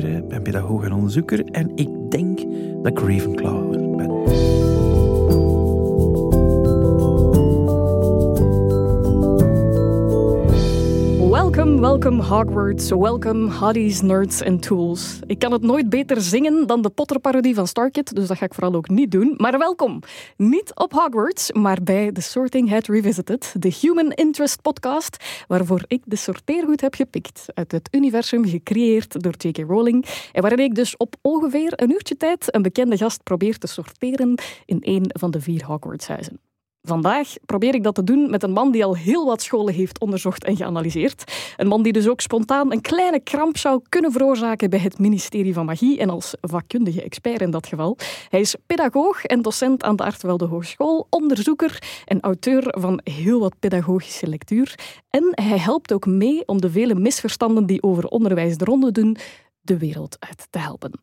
Braakeren, ben pedagoog en onderzoeker en ik denk dat ik Ravenclaw ben. Welcome, Hogwarts, welcome hotties, nerds en tools. Ik kan het nooit beter zingen dan de Potter-parodie van Starkid, dus dat ga ik vooral ook niet doen. Maar welkom, niet op Hogwarts, maar bij The Sorting Hat Revisited, de Human Interest podcast, waarvoor ik de sorteergoed heb gepikt uit het universum gecreëerd door J.K. Rowling en waarin ik dus op ongeveer een uurtje tijd een bekende gast probeer te sorteren in een van de vier Hogwarts-huizen. Vandaag probeer ik dat te doen met een man die al heel wat scholen heeft onderzocht en geanalyseerd. Een man die dus ook spontaan een kleine kramp zou kunnen veroorzaken bij het ministerie van Magie en als vakkundige expert in dat geval. Hij is pedagoog en docent aan de Artwelde Hogeschool, onderzoeker en auteur van heel wat pedagogische lectuur. En hij helpt ook mee om de vele misverstanden die over onderwijs de ronde doen, de wereld uit te helpen.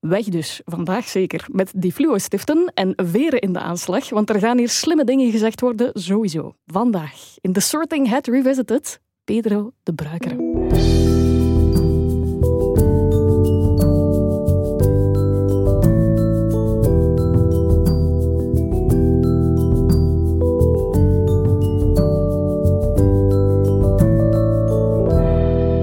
Weg dus, vandaag zeker, met die fluo-stiften en veren in de aanslag, want er gaan hier slimme dingen gezegd worden, sowieso. Vandaag, in The Sorting Hat Revisited, Pedro de Bruiker.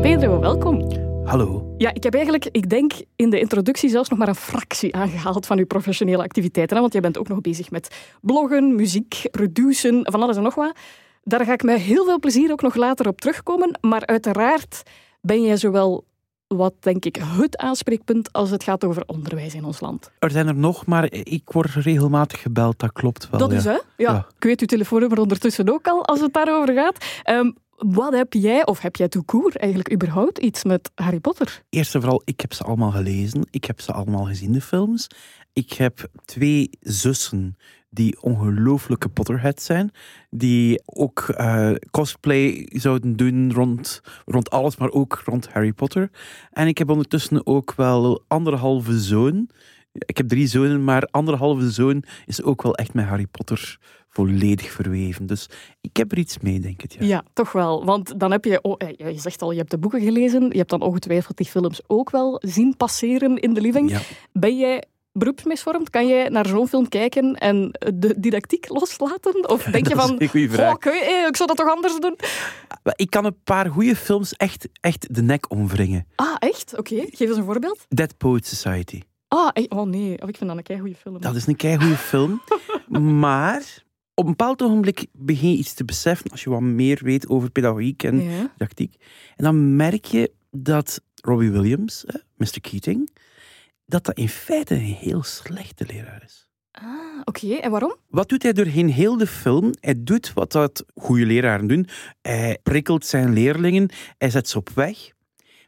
Pedro, welkom. Hallo. Ja, ik heb eigenlijk, ik denk in de introductie zelfs nog maar een fractie aangehaald van uw professionele activiteiten. Want jij bent ook nog bezig met bloggen, muziek, produceren, van alles en nog wat. Daar ga ik met heel veel plezier ook nog later op terugkomen. Maar uiteraard ben jij zowel wat, denk ik, het aanspreekpunt als het gaat over onderwijs in ons land. Er zijn er nog, maar ik word regelmatig gebeld, dat klopt wel. Dat ja. is, hè? Ja. Ja. Ik weet uw telefoonnummer ondertussen ook al, als het daarover gaat. Ehm, wat heb jij, of heb jij court eigenlijk überhaupt iets met Harry Potter? Eerst en vooral, ik heb ze allemaal gelezen. Ik heb ze allemaal gezien, de films. Ik heb twee zussen die ongelooflijke Potterheads zijn. Die ook eh, cosplay zouden doen rond, rond alles, maar ook rond Harry Potter. En ik heb ondertussen ook wel anderhalve zoon. Ik heb drie zonen, maar anderhalve zoon is ook wel echt met Harry Potter volledig verweven. Dus ik heb er iets mee, denk ik. Ja. Ja, toch wel. Want dan heb je, oh, eh, je zegt al, je hebt de boeken gelezen. Je hebt dan ongetwijfeld die films ook wel zien passeren in de living. Ja. Ben jij beroepsmisvormd? Kan jij naar zo'n film kijken en de didactiek loslaten? Of denk je van. "Goh, ik, eh, zou dat toch anders doen? Ik kan een paar goede films echt, echt de nek omwringen. Ah, echt? Oké, geef eens een voorbeeld. Dead Poet Society. Ah, echt? oh nee, oh, ik vind dat een keigoede film. Dat is een keigoede film. Maar op een bepaald ogenblik begin je iets te beseffen als je wat meer weet over pedagogiek en Ja. didactiek. En dan merk je dat Robbie Williams, hè, Mr. Keating, dat dat in feite een heel slechte leraar is. Ah, oké. En waarom? Wat doet hij doorheen heel de film? Hij doet wat dat goede leraren doen. Hij prikkelt zijn leerlingen, hij zet ze op weg.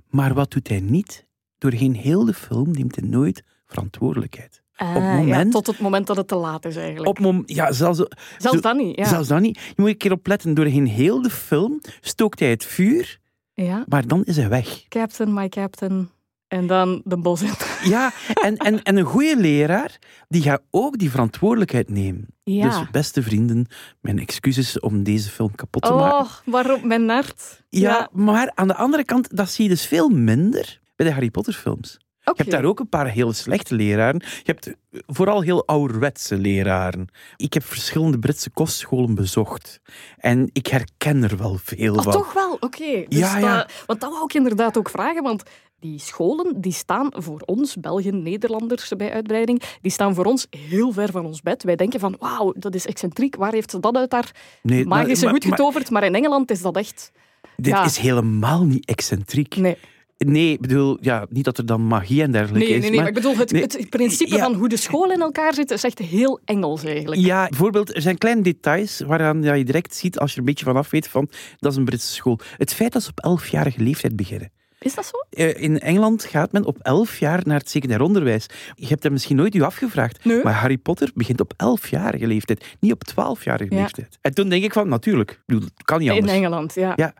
Maar wat doet hij niet? Doorheen heel de film neemt hij nooit verantwoordelijkheid. Ah, Op ja, moment- tot het moment dat het te laat is eigenlijk. Op mom ja, zelfs, Zelfs dat niet, ja. zelfs dan niet. Je moet een keer opletten. Doorheen heel de film stookt hij het vuur, ja. maar dan is hij weg. Captain, my captain. En dan de bos in. Ja, en, en, en een goede leraar, die gaat ook die verantwoordelijkheid nemen. Ja. Dus beste vrienden, mijn excuses om deze film kapot te maken. Oh, waarom mijn nart? Ja, maar aan de andere kant, dat zie je dus veel minder bij de Harry Potter films. Je hebt daar ook een paar heel slechte leraren. Je hebt vooral heel ouderwetse leraren. Ik heb verschillende Britse kostscholen bezocht. En ik herken er wel veel Oh, van. toch wel? Oké. Dus Ja, ja. dat- want dat wou ik inderdaad ook vragen, want die scholen die staan voor ons, Belgen, Nederlanders bij uitbreiding, die staan voor ons heel ver van ons bed. Wij denken van, wauw, dat is excentriek. Waar heeft ze dat uit haar Nee, maar- magische maar- maar- getoverd? Maar in Engeland is dat echt... Dit Ja. is helemaal niet excentriek. Nee, Nee, ik bedoel, ja, niet dat er dan magie en dergelijke nee, is. nee, nee. Maar maar ik bedoel, het, nee, het principe ja. van hoe de school in elkaar zit, is echt heel Engels eigenlijk. Ja, bijvoorbeeld, er zijn kleine details waaraan ja, je direct ziet, als je er een beetje vanaf weet, van dat is een Britse school. Het feit dat ze op elfjarige leeftijd beginnen. Is dat zo? Eh, In Engeland gaat men op elf jaar naar het secundair onderwijs. Je hebt dat misschien nooit u afgevraagd, Nee. maar Harry Potter begint op elfjarige leeftijd, niet op twaalfjarige Ja. leeftijd. En toen denk ik van, natuurlijk, ik bedoel, het kan niet anders. In Engeland, ja. Ja,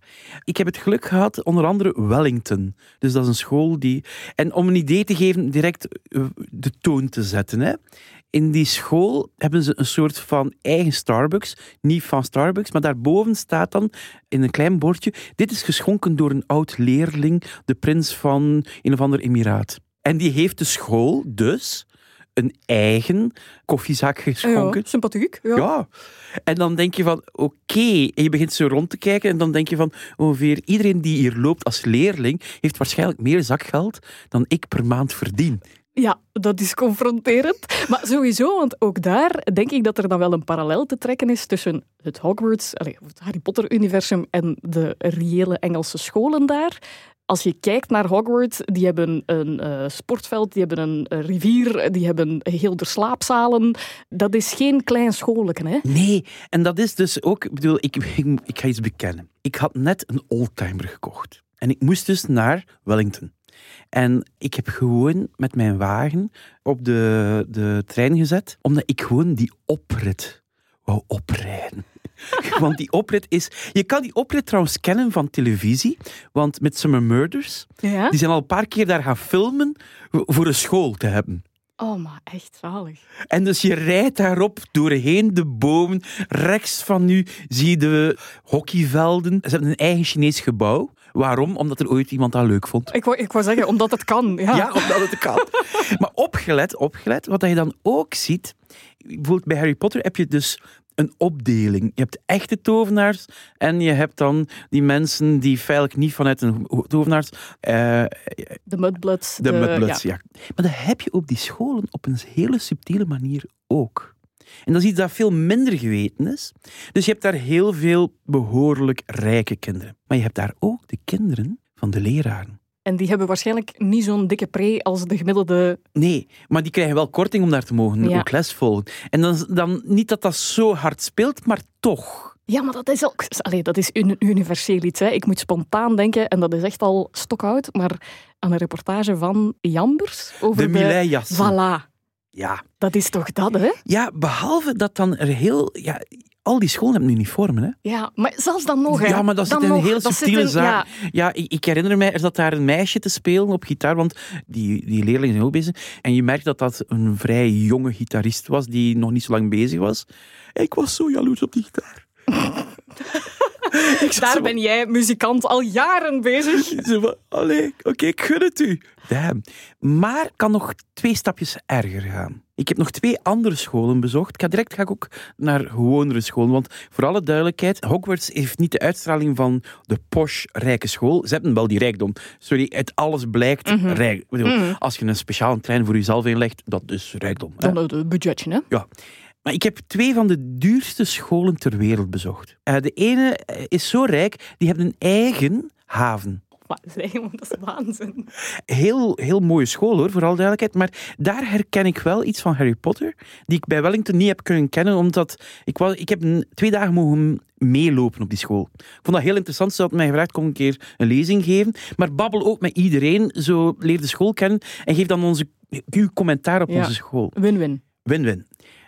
ik heb het geluk gehad, onder andere Wellington. Dus dat is een school die... En om een idee te geven, direct eh, de toon te zetten. Hè. In die school hebben ze een soort van eigen Starbucks. Niet van Starbucks, maar daarboven staat dan in een klein bordje: Dit is geschonken door een oud leerling, de prins van een of ander emiraat. En die heeft de school dus een eigen koffiezaak geschonken. Ja, sympathiek. Ja. Ja. En dan denk je van, oké. En je begint zo rond te kijken en dan denk je van, ongeveer iedereen die hier loopt als leerling heeft waarschijnlijk meer zakgeld dan ik per maand verdien. Ja, dat is confronterend. Maar sowieso, want ook daar denk ik dat er dan wel een parallel te trekken is tussen het Hogwarts, het Harry Potter-universum en de reële Engelse scholen daar. Als je kijkt naar Hogwarts, die hebben een eh, sportveld, die hebben een eh, rivier, die hebben heel de slaapzalen. Dat is geen klein schoolje, hè? Nee, en dat is dus ook, ik bedoel, ik, ik, ik ga iets bekennen. Ik had net een oldtimer gekocht. En ik moest dus naar Wellington. En ik heb gewoon met mijn wagen op de, de trein gezet, omdat ik gewoon die oprit wou oprijden. Want die oprit is... Je kan die oprit trouwens kennen van televisie, want met Summer Murders, Ja. die zijn al een paar keer daar gaan filmen voor een school te hebben. Oh, maar echt zalig. En dus je rijdt daarop doorheen de bomen. Rechts van u zie je de hockeyvelden. Ze hebben een eigen Chinees gebouw. Waarom? Omdat er ooit iemand dat leuk vond. Ik wou, ik wou zeggen, omdat het kan. Ja. Ja, omdat het kan. maar opgelet, opgelet, wat je dan ook ziet. Bijvoorbeeld bij Harry Potter heb je dus een opdeling. Je hebt echte tovenaars en je hebt dan die mensen die feitelijk niet vanuit een tovenaars... eh, De Mudbloods. de Mudbloods, ja. Maar dat heb je op die scholen op een hele subtiele manier ook. En dat is iets dat veel minder geweten is. Dus je hebt daar heel veel behoorlijk rijke kinderen. Maar je hebt daar ook de kinderen van de leraren. En die hebben waarschijnlijk niet zo'n dikke pre als de gemiddelde... Nee, maar die krijgen wel korting om daar te mogen Ja. ook les volgen. En dan, dan niet dat dat zo hard speelt, maar toch. Ja, maar dat is ook... Allee, dat is een universeel iets. Hè. Ik moet spontaan denken, en dat is echt al stokoud, maar aan een reportage van Jambers over De Millet-jassen. Voilà. Ja. Dat is toch dat, hè? ja, behalve dat dan er heel... Ja, al die scholen hebben uniformen, hè? Ja, maar zelfs dan nog, hè. Ja, maar dat Dan zit een nog, heel subtiele een- zaak. ja. Ja, ik, ik herinner mij, er zat daar een meisje te spelen op gitaar, want die, die leerlingen zijn ook bezig. En je merkt dat dat een vrij jonge gitarist was, die nog niet zo lang bezig was. Ik was zo jaloers op die gitaar. Daar zo- ben jij, muzikant, al jaren bezig. Zo allee, oké, ik gun het u. Damn. Maar kan nog twee stapjes erger gaan. Ik heb nog twee andere scholen bezocht. Ik ga direct ga ik ook naar gewonere scholen. Want voor alle duidelijkheid, Hogwarts heeft niet de uitstraling van de posh rijke school. Ze hebben wel die rijkdom. Sorry, uit alles blijkt rijk. Ik bedoel, Als je een speciale trein voor jezelf inlegt, dat is rijkdom. hè. Dan het budgetje, hè. Ja. Maar ik heb twee van de duurste scholen ter wereld bezocht. Eh, de ene eh, is zo rijk, die hebben een eigen haven. Dat is waanzin. Heel, heel mooie school hoor, voor alle duidelijkheid. Maar daar herken ik wel iets van Harry Potter, die ik bij Wellington niet heb kunnen kennen, omdat ik, was, ik heb twee dagen mogen meelopen op die school. Ik vond dat heel interessant. Ze had mij gevraagd, kom een keer een lezing geven. Maar babbel ook met iedereen, zo leer de school kennen en geef dan onze, uw commentaar op Ja. onze school. Win-win. Win-win.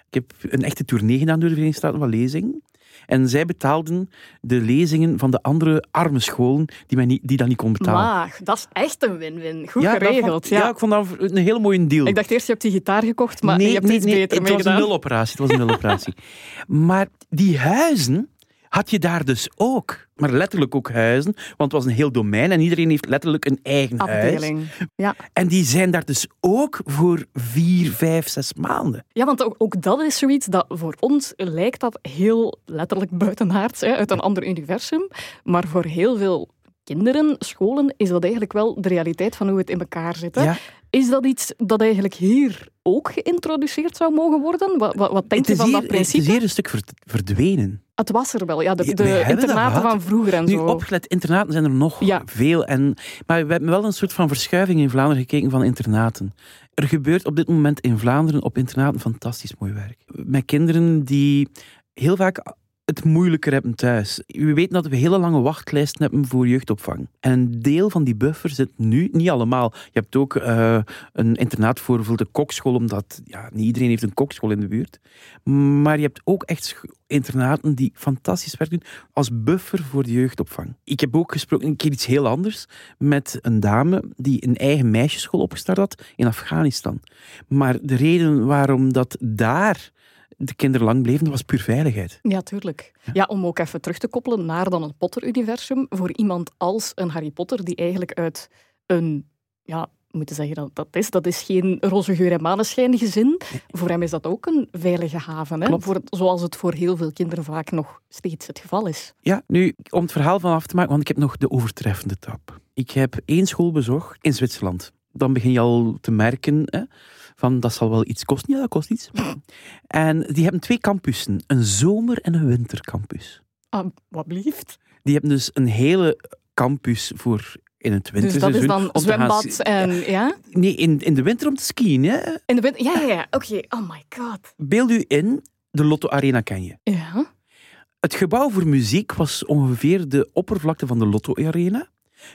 Ik heb een echte tournee gedaan door de Verenigde Staten van lezingen. En zij betaalden de lezingen van de andere arme scholen die, mij niet, die dat niet kon betalen. Maar, dat is echt een win-win. Goed ja, geregeld. vond- ja. ja, ik vond dat een hele mooie deal. Ik dacht eerst, je hebt die gitaar gekocht, maar je hebt iets beter het mee was een nuloperatie. Het was een nuloperatie. maar die huizen had je daar dus ook. Maar letterlijk ook huizen, want het was een heel domein en iedereen heeft letterlijk een eigen huis. Afdeling. Ja. En die zijn daar dus ook voor vier, vijf, zes maanden. ja, want ook, ook dat is zoiets dat voor ons lijkt dat heel letterlijk buitenaards, hè, uit een ander universum. Maar voor heel veel kinderen, scholen, is dat eigenlijk wel de realiteit van hoe het in elkaar zit. Hè? Ja. Is dat iets dat eigenlijk hier ook geïntroduceerd zou mogen worden? Wat, wat, wat denk Het je is, van dat hier, het is principe? hier een stuk verd- verdwenen. Het was er wel, ja. De, de internaten van vroeger en Nu, zo. opgelet, internaten zijn er nog Ja. veel. En, maar we hebben wel een soort van verschuiving in Vlaanderen gekeken van internaten. Er gebeurt op dit moment in Vlaanderen op internaten fantastisch mooi werk. Met kinderen die heel vaak het moeilijker hebben thuis. We weten dat we hele lange wachtlijsten hebben voor jeugdopvang. En een deel van die buffer zit nu, niet allemaal. Je hebt ook uh, een internaat voor de kokschool, omdat ja, niet iedereen heeft een kokschool in de buurt. Maar je hebt ook echt internaten die fantastisch werk doen als buffer voor de jeugdopvang. Ik heb ook gesproken, een keer iets heel anders, met een dame die een eigen meisjesschool opgestart had in Afghanistan. Maar de reden waarom dat daar de kinderen lang bleven, was puur veiligheid. Ja, tuurlijk. Ja. om ook even terug te koppelen naar dan het Potter-universum. Voor iemand als een Harry Potter, die eigenlijk uit een ja, moeten zeggen dat dat is. Dat is geen roze geur en maneschijn gezin. Voor hem is dat ook een veilige haven. Hè? Voor, zoals het voor heel veel kinderen vaak nog steeds het geval is. Ja, nu, om het verhaal van af te maken, want ik heb nog de overtreffende tap. Ik heb één school bezocht in Zwitserland. Dan begin je al te merken hè, van dat zal wel iets kosten. Ja, dat kost iets. En die hebben twee campussen. Een zomer- en een wintercampus. Ah, wat blieft? Die hebben dus een hele campus voor in het winterseizoen. Dus dat is dan zwembad en... Ja? Nee, in, in de winter om te skiën. Hè? In de winter? Ja, ja, ja. Oké. Oh my god. Beeld u in, de Lotto Arena ken je. Ja. Het gebouw voor muziek was ongeveer de oppervlakte van de Lotto Arena.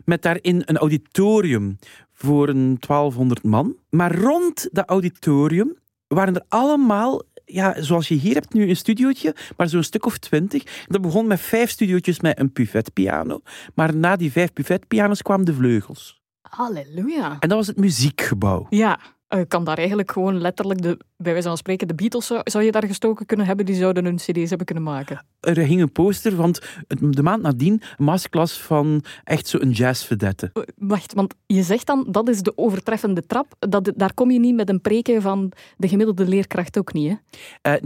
Met daarin een auditorium voor een 1200 man. Maar rond dat auditorium waren er allemaal ja, zoals je hier hebt nu een studiootje, maar zo'n stuk of twintig. Dat begon met vijf studiootjes met een buffetpiano. Maar na die vijf buffetpianos kwamen de vleugels. Halleluja. En dat was het muziekgebouw. Ja, je eh, kan daar eigenlijk gewoon letterlijk, de, bij wijze van spreken, de Beatles zou, je daar gestoken kunnen hebben, die zouden hun cd's hebben kunnen maken. Er hing een poster, want de maand nadien een masterclass van echt zo'n jazzvedette. Eh, wacht, want je zegt dan, dat is de overtreffende trap, dat, daar kom je niet met een preken van de gemiddelde leerkracht ook niet, hè? Uh,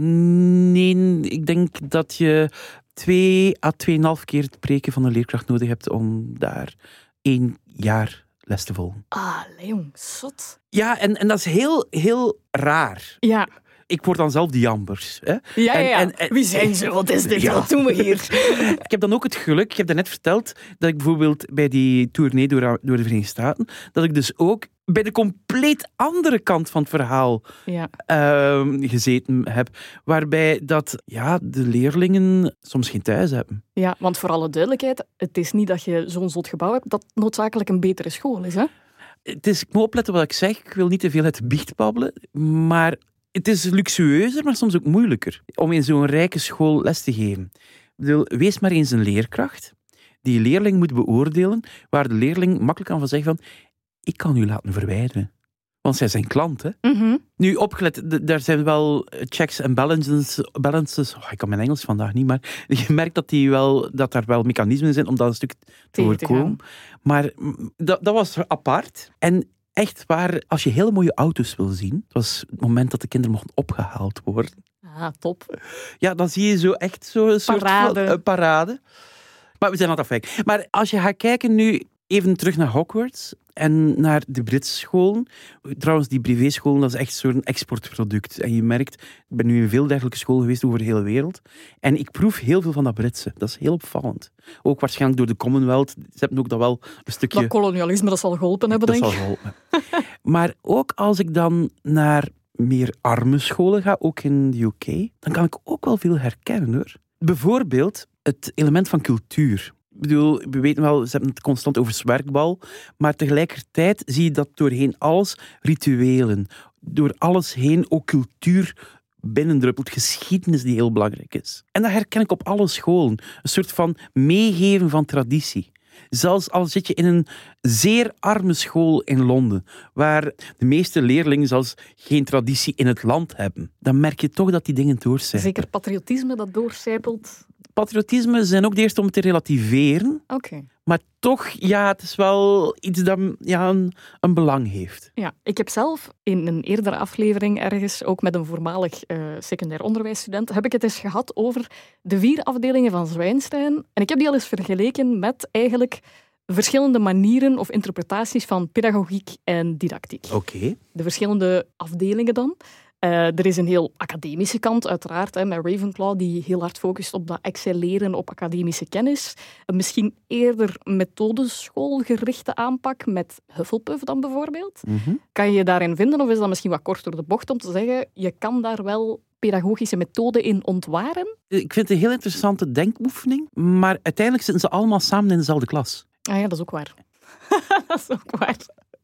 nee, ik denk dat je twee à tweeënhalf keer het preken van een leerkracht nodig hebt om daar één jaar les te volgen. Ah, Leon, zot. Ja, en, en dat is heel, heel raar. Ja. Ik word dan zelf die Jambers. Hè? Ja, ja, En, en, Wie zijn ze? Wat is dit? Wat doen we hier? ik heb dan ook het geluk, ik heb net verteld, dat ik bijvoorbeeld bij die tournee door, door de Verenigde Staten, dat ik dus ook bij de compleet andere kant van het verhaal ja. uh, gezeten heb. Waarbij dat ja, de leerlingen soms geen thuis hebben. Ja, want voor alle duidelijkheid, het is niet dat je zo'n zot gebouw hebt dat noodzakelijk een betere school is. Hè? Het is, ik moet opletten wat ik zeg. Ik wil niet te veel uit de biecht babbelen. Maar het is luxueuzer, maar soms ook moeilijker om in zo'n rijke school les te geven. Ik bedoel, wees maar eens een leerkracht die leerling moet beoordelen, waar de leerling makkelijk kan van zeggen van ik kan u laten verwijderen. Want zij zijn klanten. Mhm. Nu, opgelet, daar zijn wel checks en balances. balances oh, ik kan mijn Engels vandaag niet, maar je merkt dat, die wel, dat daar wel mechanismen zijn om dat een stuk te voorkomen. Maar mm, dat, dat was apart. En echt waar, als je hele mooie auto's wil zien, het was het moment dat de kinderen mochten opgehaald worden. Ah, top. Ja, dan zie je zo echt zo'n soort parade. Van, uh, parade. Maar we zijn aan het afwijken. Maar als je gaat kijken nu, even terug naar Hogwarts en naar de Britse scholen. Trouwens, die privéscholen, dat is echt zo'n exportproduct. En je merkt, ik ben nu in veel dergelijke scholen geweest over de hele wereld. En ik proef heel veel van dat Britse. Dat is heel opvallend. Ook waarschijnlijk door de Commonwealth. Ze hebben ook dat wel een stukje... Dat kolonialisme, dat zal geholpen hebben, denk ik. Dat zal geholpen Maar ook als ik dan naar meer arme scholen ga, ook in de UK, dan kan ik ook wel veel herkennen, hoor. Bijvoorbeeld het element van cultuur bedoel, we weten wel, ze hebben het constant over zwerkbal, maar tegelijkertijd zie je dat doorheen alles rituelen, door alles heen ook cultuur binnendruppelt, geschiedenis die heel belangrijk is. En dat herken ik op alle scholen. Een soort van meegeven van traditie. Zelfs al zit je in een zeer arme school in Londen, waar de meeste leerlingen zelfs geen traditie in het land hebben, dan merk je toch dat die dingen doorcijpelen. Zeker patriotisme dat doorcijpelt patriotisme zijn ook de eerste om te relativeren. Oké. Maar toch, ja, het is wel iets dat ja, een, een, belang heeft. Ja, ik heb zelf in een eerdere aflevering ergens, ook met een voormalig uh, secundair onderwijsstudent, heb ik het eens gehad over de vier afdelingen van Zwijnstein. En ik heb die al eens vergeleken met eigenlijk verschillende manieren of interpretaties van pedagogiek en didactiek. Oké. De verschillende afdelingen dan. Uh, er is een heel academische kant, uiteraard, hè, met Ravenclaw, die heel hard focust op dat excelleren op academische kennis. Uh, misschien eerder methodeschoolgerichte aanpak met Hufflepuff dan bijvoorbeeld. Mm -hmm. Kan je je daarin vinden, of is dat misschien wat kort door de bocht om te zeggen, je kan daar wel pedagogische methode in ontwaren? Ik vind het een heel interessante denkoefening, maar uiteindelijk zitten ze allemaal samen in dezelfde klas. Ah ja, dat is ook waar. dat is ook waar.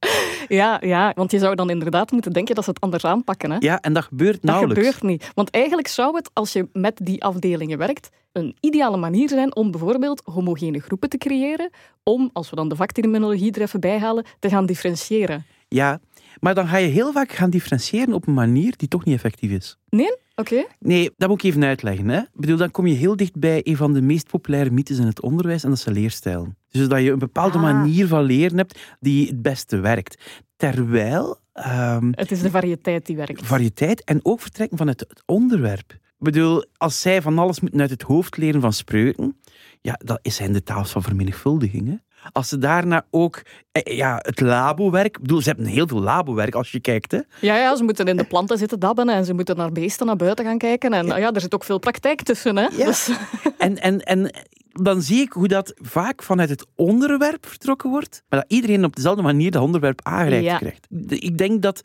Ja, ja, want je zou dan inderdaad moeten denken dat ze het anders aanpakken. Hè? Ja, en dat gebeurt Dat nauwelijks. gebeurt niet. Want eigenlijk zou het, als je met die afdelingen werkt, een ideale manier zijn om bijvoorbeeld homogene groepen te creëren, om, als we dan de vakterminologie er even bij halen, te gaan differentiëren. Ja, maar dan ga je heel vaak gaan differentiëren op een manier die toch niet effectief is. Nee? Oké. Nee, dat moet ik even uitleggen. Hè? Ik bedoel, dan kom je heel dicht bij een van de meest populaire mythes in het onderwijs, en dat is de leerstijl. Dus dat je een bepaalde Ah. manier van leren hebt die het beste werkt. Terwijl ehm, Het is de variëteit die werkt. variëteit en ook vertrekken vanuit het onderwerp. Ik bedoel, als zij van alles moeten uit het hoofd leren van spreuken, ja, dat zijn de taal van vermenigvuldiging. Als ze daarna ook eh, ja, het labowerk... Ik bedoel, ze hebben heel veel labowerk als je kijkt. Hè? Ja, ja, ze moeten in de planten zitten dabben en ze moeten naar beesten naar buiten gaan kijken. En ja, er zit ook veel praktijk tussen. Hè? Ja. Dus- En, en, en dan zie ik hoe dat vaak vanuit het onderwerp vertrokken wordt, maar dat iedereen op dezelfde manier dat onderwerp aangereikt Ja. krijgt. Ik denk dat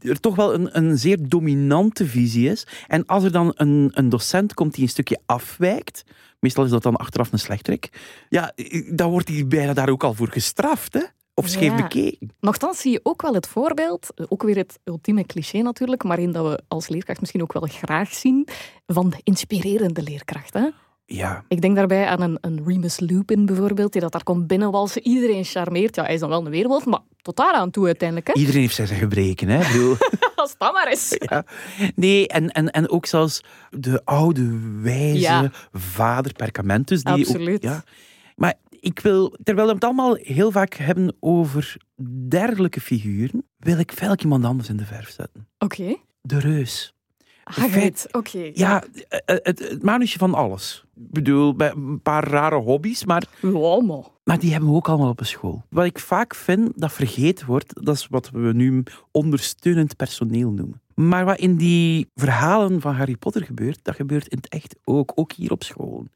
er toch wel een, een zeer dominante visie is. En als er dan een, een docent komt die een stukje afwijkt, meestal is dat dan achteraf een slechterik, ja, dan wordt hij bijna daar ook al voor gestraft, hè? Of scheef Ja. bekeken. Nochtans zie je ook wel het voorbeeld, ook weer het ultieme cliché natuurlijk, maar in dat we als leerkracht misschien ook wel graag zien, van de inspirerende leerkracht. Hè? Ja, Ik denk daarbij aan een, een Remus Lupin bijvoorbeeld, die dat daar komt binnenwalsen, iedereen charmeert. Ja, hij is dan wel een weerwolf, maar tot daar aan toe uiteindelijk. Hè? iedereen heeft zijn gebreken, hè? Ik bedoel, Als dat maar is. Ja. Nee, en, en, en ook zelfs de oude, wijze Ja. vader Perkamentus. Die Absoluut. Ook, ja. Maar ik wil, terwijl we het allemaal heel vaak hebben over dergelijke figuren, wil ik veel iemand anders in de verf zetten. Oké. De reus. Hagrid, oké. Ja, het, het, het manusje van alles. Ik bedoel, een paar rare hobby's, maar. maar die hebben we ook allemaal op een school. Wat ik vaak vind dat vergeten wordt, dat is wat we nu ondersteunend personeel noemen. Maar wat in die verhalen van Harry Potter gebeurt, dat gebeurt in het echt ook, ook hier op school.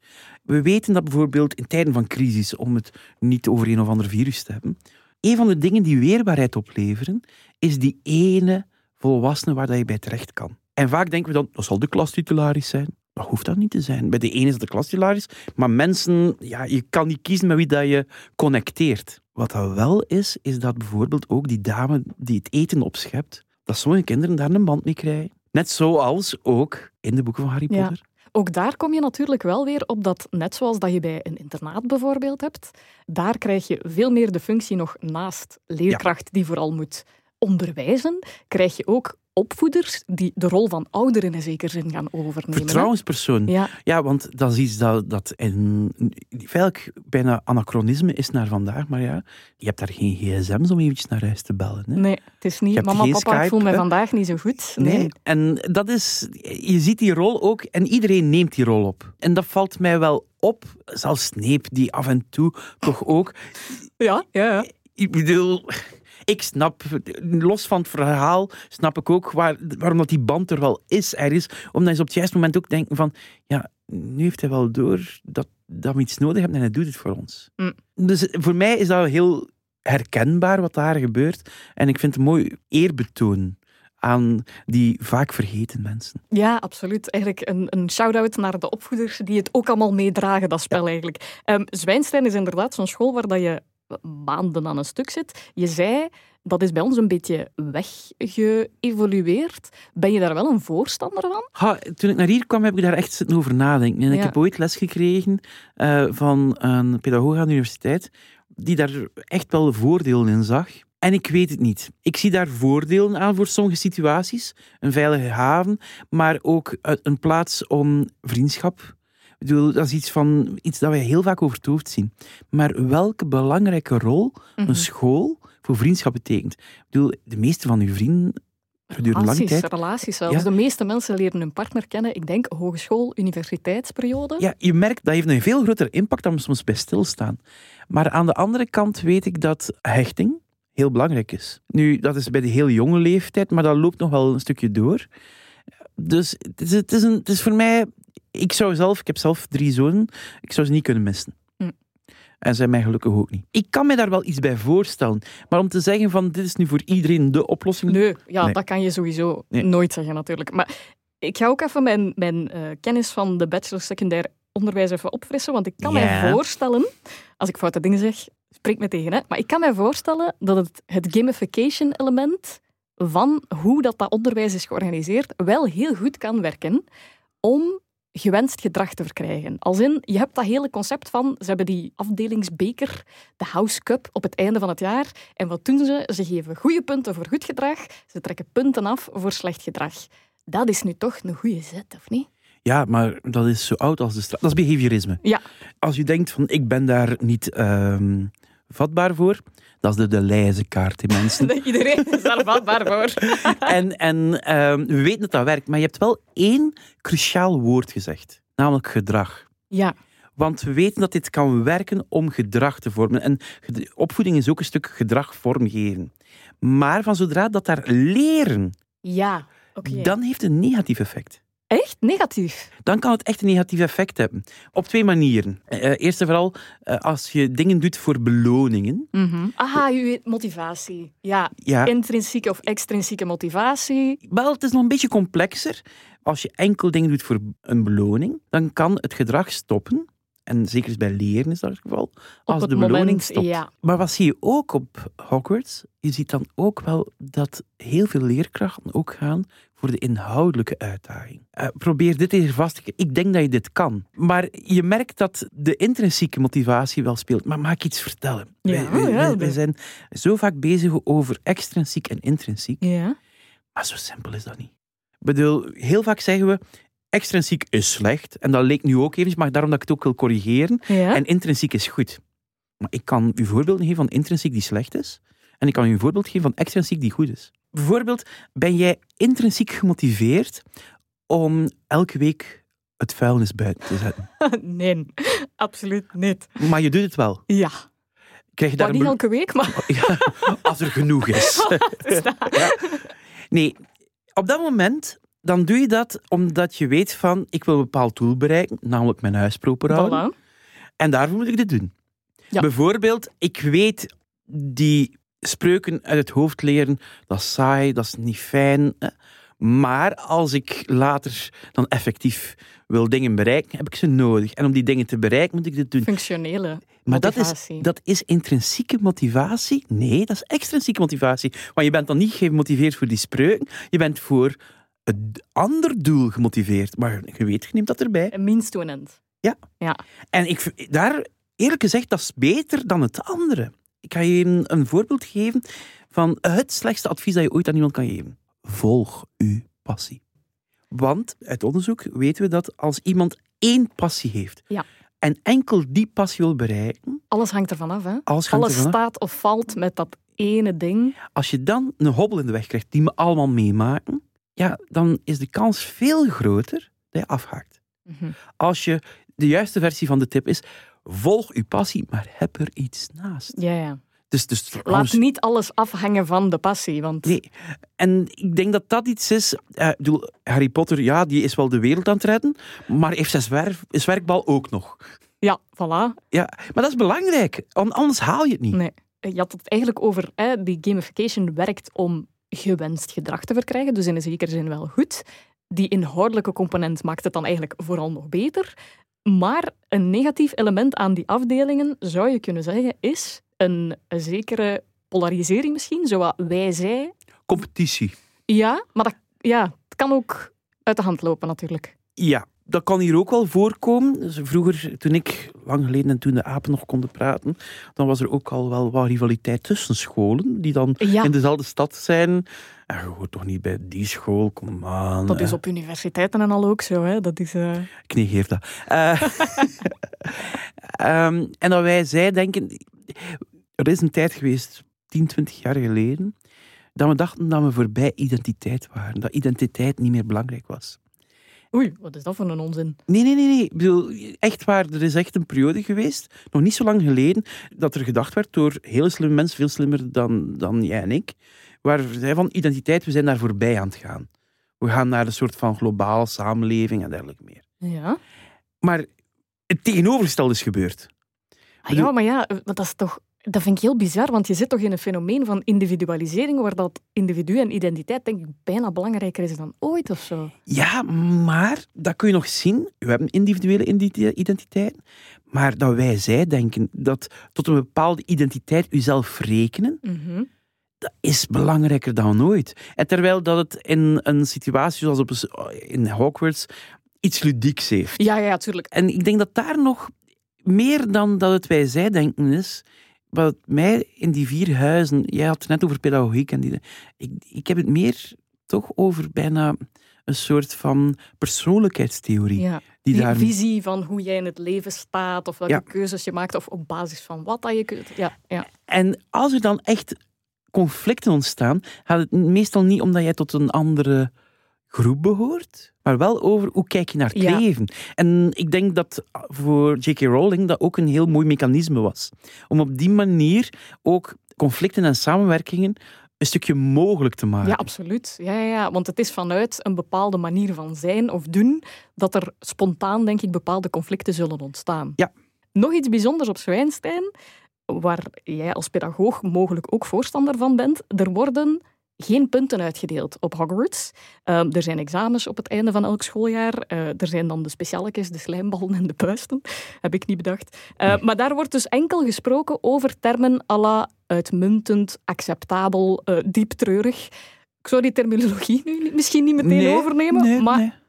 We weten dat bijvoorbeeld in tijden van crisis, om het niet over een of ander virus te hebben, een van de dingen die weerbaarheid opleveren, is die ene volwassene waar dat je bij terecht kan. En vaak denken we dan, dat zal de klastitularis zijn. Dat hoeft dat niet te zijn. Bij de ene is het de klastitularis, maar mensen, ja, je kan niet kiezen met wie dat je connecteert. Wat dat wel is, is dat bijvoorbeeld ook die dame die het eten opschept, dat sommige kinderen daar een band mee krijgen. Net zoals ook in de boeken van Harry Ja. Potter. Ook daar kom je natuurlijk wel weer op dat, net zoals dat je bij een internaat bijvoorbeeld hebt, daar krijg je veel meer de functie nog naast leerkracht die vooral moet onderwijzen, krijg je ook opvoeders die de rol van ouderen in zekere zin gaan overnemen. Vertrouwenspersoon. Ja, Ja, want dat is iets dat, dat in, eigenlijk bijna anachronisme is naar vandaag. Maar ja, je hebt daar geen gsm's om eventjes naar huis te bellen. Hè? nee, het is niet mama, papa, ik voel me vandaag niet zo goed. Nee. Nee, en dat is, je ziet die rol ook en iedereen neemt die rol op. En dat valt mij wel op, zelfs Snape, die af en toe toch ook. Ja, ja, ja. Ik bedoel, ik snap, los van het verhaal, snap ik ook waar, waarom dat die band er wel is, er is. Omdat je op het juiste moment ook denkt van, ja, nu heeft hij wel door dat, dat we iets nodig hebben en hij doet het voor ons. Mm. Dus voor mij is dat heel herkenbaar wat daar gebeurt. En ik vind het een mooi eerbetoon aan die vaak vergeten mensen. Ja, absoluut. Eigenlijk een, een shout-out naar de opvoeders die het ook allemaal meedragen, dat spel eigenlijk. Ehm Zwijnstein is inderdaad zo'n school waar dat je maanden aan een stuk zit. Je zei, dat is bij ons een beetje weggeëvolueerd. Ben je daar wel een voorstander van? Ha, toen ik naar hier kwam, heb ik daar echt zitten over nadenken. En ik heb ooit les gekregen eh, van een pedagoog aan de universiteit, die daar echt wel voordelen in zag. En ik weet het niet. Ik zie daar voordelen aan voor sommige situaties. Een veilige haven, maar ook eh, een plaats om vriendschap. Ik bedoel, dat is iets, van, iets dat wij heel vaak over het hoofd zien. Maar welke belangrijke rol Mhm. een school voor vriendschap betekent. Ik bedoel, de meeste van uw vrienden gedurende lange Relaties, tijd relaties zelfs. Ja. De meeste mensen leren hun partner kennen. Ik denk hogeschool, universiteitsperiode. Ja, je merkt dat heeft een veel grotere impact dan we soms bij stilstaan. Maar aan de andere kant weet ik dat hechting heel belangrijk is. Nu, dat is bij de heel jonge leeftijd, maar dat loopt nog wel een stukje door. Dus het is, het is, een, het is voor mij... Ik zou zelf, ik heb zelf drie zonen, ik zou ze niet kunnen missen. Hm. En zij mij gelukkig ook niet. Ik kan me daar wel iets bij voorstellen. Maar om te zeggen van dit is nu voor iedereen de oplossing. Nee, ja, Nee. dat kan je sowieso Nee. nooit zeggen natuurlijk. Maar Ik ga ook even mijn, mijn uh, kennis van de bachelor secundair onderwijs even opfrissen, want ik kan mij voorstellen, als ik foute dingen zeg, spreek me tegen, hè, maar ik kan mij voorstellen dat het, het gamification element van hoe dat, dat onderwijs is georganiseerd wel heel goed kan werken om gewenst gedrag te verkrijgen. Als in, je hebt dat hele concept van, ze hebben die afdelingsbeker, de House Cup, op het einde van het jaar. En wat doen ze? Ze geven goede punten voor goed gedrag, ze trekken punten af voor slecht gedrag. Dat is nu toch een goede zet, of niet? Ja, maar dat is zo oud als de straat. Dat is behaviorisme. Ja. Als je denkt van, ik ben daar niet ehm, vatbaar voor, dat is de, de lijzenkaart, die mensen. Iedereen is daar vatbaar voor. en en ehm, we weten dat dat werkt, maar je hebt wel één cruciaal woord gezegd, namelijk gedrag. Ja, Want we weten dat dit kan werken om gedrag te vormen. En opvoeding is ook een stuk gedrag vormgeven. Maar van zodra dat daar leren, ja. Dan heeft het een negatief effect. Echt negatief. Dan kan het echt een negatief effect hebben. Op twee manieren. Eh, eh, eerst en vooral, eh, als je dingen doet voor beloningen. Aha, uw motivatie. Ja, Ja, intrinsieke of extrinsieke motivatie. wel, het is nog een beetje complexer. Als je enkel dingen doet voor een beloning, dan kan het gedrag stoppen. En zeker bij leren is dat het geval. Als het de beloning stopt. ja. Maar wat zie je ook op Hogwarts? Je ziet dan ook wel dat heel veel leerkrachten ook gaan voor de inhoudelijke uitdaging. Eh, probeer dit hier vast te krijgen. Ik denk dat je dit kan. Maar je merkt dat de intrinsieke motivatie wel speelt. Maar mag ik iets vertellen? Ja, dat- wij zijn zo vaak bezig over extrinsiek en intrinsiek. Ja. Maar zo simpel is dat niet. Ik bedoel, heel vaak zeggen we, extrinsiek is slecht. En dat leek nu ook even, maar daarom dat ik het ook wil corrigeren. Ja. En intrinsiek is goed. Maar ik kan u voorbeelden geven van intrinsiek die slecht is. En ik kan u een voorbeeld geven van extrinsiek die goed is. Bijvoorbeeld, ben jij intrinsiek gemotiveerd om elke week het vuilnis buiten te zetten? nee, absoluut niet. Maar je doet het wel. Ja, Krijg je daar maar niet elke week, maar Ja, als er genoeg is. dat. Nee, op dat moment dan doe je dat omdat je weet van ik wil een bepaald doel bereiken, namelijk mijn huis proper houden. Voilà. En daarvoor moet ik dit doen. Ja. Bijvoorbeeld, ik weet die spreuken uit het hoofd leren, dat is saai, dat is niet fijn. hè. Maar als ik later dan effectief wil dingen bereiken, heb ik ze nodig. En om die dingen te bereiken, moet ik dit doen. Functionele Maar dat is, motivatie. dat is intrinsieke motivatie? Nee, dat is extrinsieke motivatie. Want je bent dan niet gemotiveerd voor die spreuken, je bent voor het ander doel gemotiveerd. Maar je weet, je neemt dat erbij. Een means to an end. En ik, daar, eerlijk gezegd, dat is beter dan het andere. Ik ga je een, voorbeeld geven van het slechtste advies dat je ooit aan iemand kan geven. Volg uw passie. Want uit onderzoek weten we dat als iemand één passie heeft Ja. en enkel die passie wil bereiken, Alles hangt ervan af, hè? alles staat of valt met dat ene ding. Als je dan een hobbel in de weg krijgt die we allemaal meemaken, ja, dan is de kans veel groter dat je afhaakt. Mhm. Als je de juiste versie van de tip is, volg uw passie, maar heb er iets naast. Ja, ja. Dus, dus Laat niet alles afhangen van de passie, want Nee, en ik denk dat dat iets is. eh, ik bedoel, Harry Potter, ja, die is wel de wereld aan het redden, maar heeft zijn zwerf, zwerkbal ook nog. ja, voilà. Ja, maar dat is belangrijk, want anders haal je het niet. Nee. Je had het eigenlijk over, hè, die gamification werkt om gewenst gedrag te verkrijgen, dus in een zekere zin wel goed. Die inhoudelijke component maakt het dan eigenlijk vooral nog beter. Maar een negatief element aan die afdelingen, zou je kunnen zeggen, is een, een zekere polarisering misschien, zoals wij zij. Competitie. Ja, maar dat, ja, het kan ook uit de hand lopen natuurlijk. Ja, dat kan hier ook wel voorkomen. Dus vroeger, toen ik, lang geleden en toen de apen nog konden praten, dan was er ook al wel wat rivaliteit tussen scholen, die dan Ja, in dezelfde stad zijn. En je hoort toch niet bij die school, kom aan. dat is op universiteiten en al ook zo. Hè. Dat is, eh, Ik negeer dat. Eh, ehm, en dat wij zij denken... Er is een tijd geweest, 10, 20 jaar geleden, dat we dachten dat we voorbij identiteit waren. Dat identiteit niet meer belangrijk was. Oei, wat is dat voor een onzin? Nee, nee, nee, nee. Ik bedoel, echt waar. Er is echt een periode geweest, nog niet zo lang geleden, dat er gedacht werd door hele slimme mensen, veel slimmer dan, dan jij en ik, waar zij van identiteit, we zijn daar voorbij aan het gaan. We gaan naar een soort van globale samenleving en dergelijke meer. Ja. Maar het tegenovergestelde is gebeurd. Ah, ja, maar ja, want dat is toch Dat vind ik heel bizar, want je zit toch in een fenomeen van individualisering, waar dat individu en identiteit denk ik bijna belangrijker is dan ooit of zo. Ja, maar dat kun je nog zien. We hebben individuele identi- identiteit. Maar dat wij zij denken dat tot een bepaalde identiteit uzelf rekenen, Mhm. dat is belangrijker dan ooit. En terwijl dat het in een situatie zoals op, een- in Hogwarts iets ludieks heeft. Ja, ja, natuurlijk. En ik denk dat daar nog meer dan dat het wij zij denken is, wat mij in die vier huizen, jij had het net over pedagogiek en die, ik, ik heb het meer toch over bijna een soort van persoonlijkheidstheorie. Ja. Die Die daar, visie van hoe jij in het leven staat, of welke Ja. keuzes je maakt, of op basis van wat dat je kunt. Ja, ja. En als er dan echt conflicten ontstaan, gaat het meestal niet omdat jij tot een andere groep behoort, maar wel over hoe kijk je naar het Ja. leven. En ik denk dat voor J.K. Rowling dat ook een heel mooi mechanisme was. Om op die manier ook conflicten en samenwerkingen een stukje mogelijk te maken. ja, absoluut. Ja, ja, ja, want het is vanuit een bepaalde manier van zijn of doen dat er spontaan, denk ik, bepaalde conflicten zullen ontstaan. Ja. Nog iets bijzonders op Zwijnstein, waar jij als pedagoog mogelijk ook voorstander van bent. Er worden geen punten uitgedeeld op Hogwarts. Ehm, er zijn examens op het einde van elk schooljaar. Eh, er zijn dan de specialetjes, de slijmballen en de puisten. Heb ik niet bedacht. Eh, maar daar wordt dus enkel gesproken over termen à la uitmuntend, acceptabel, eh, diep treurig. Ik zou die terminologie nu misschien niet meteen Nee, overnemen, nee, maar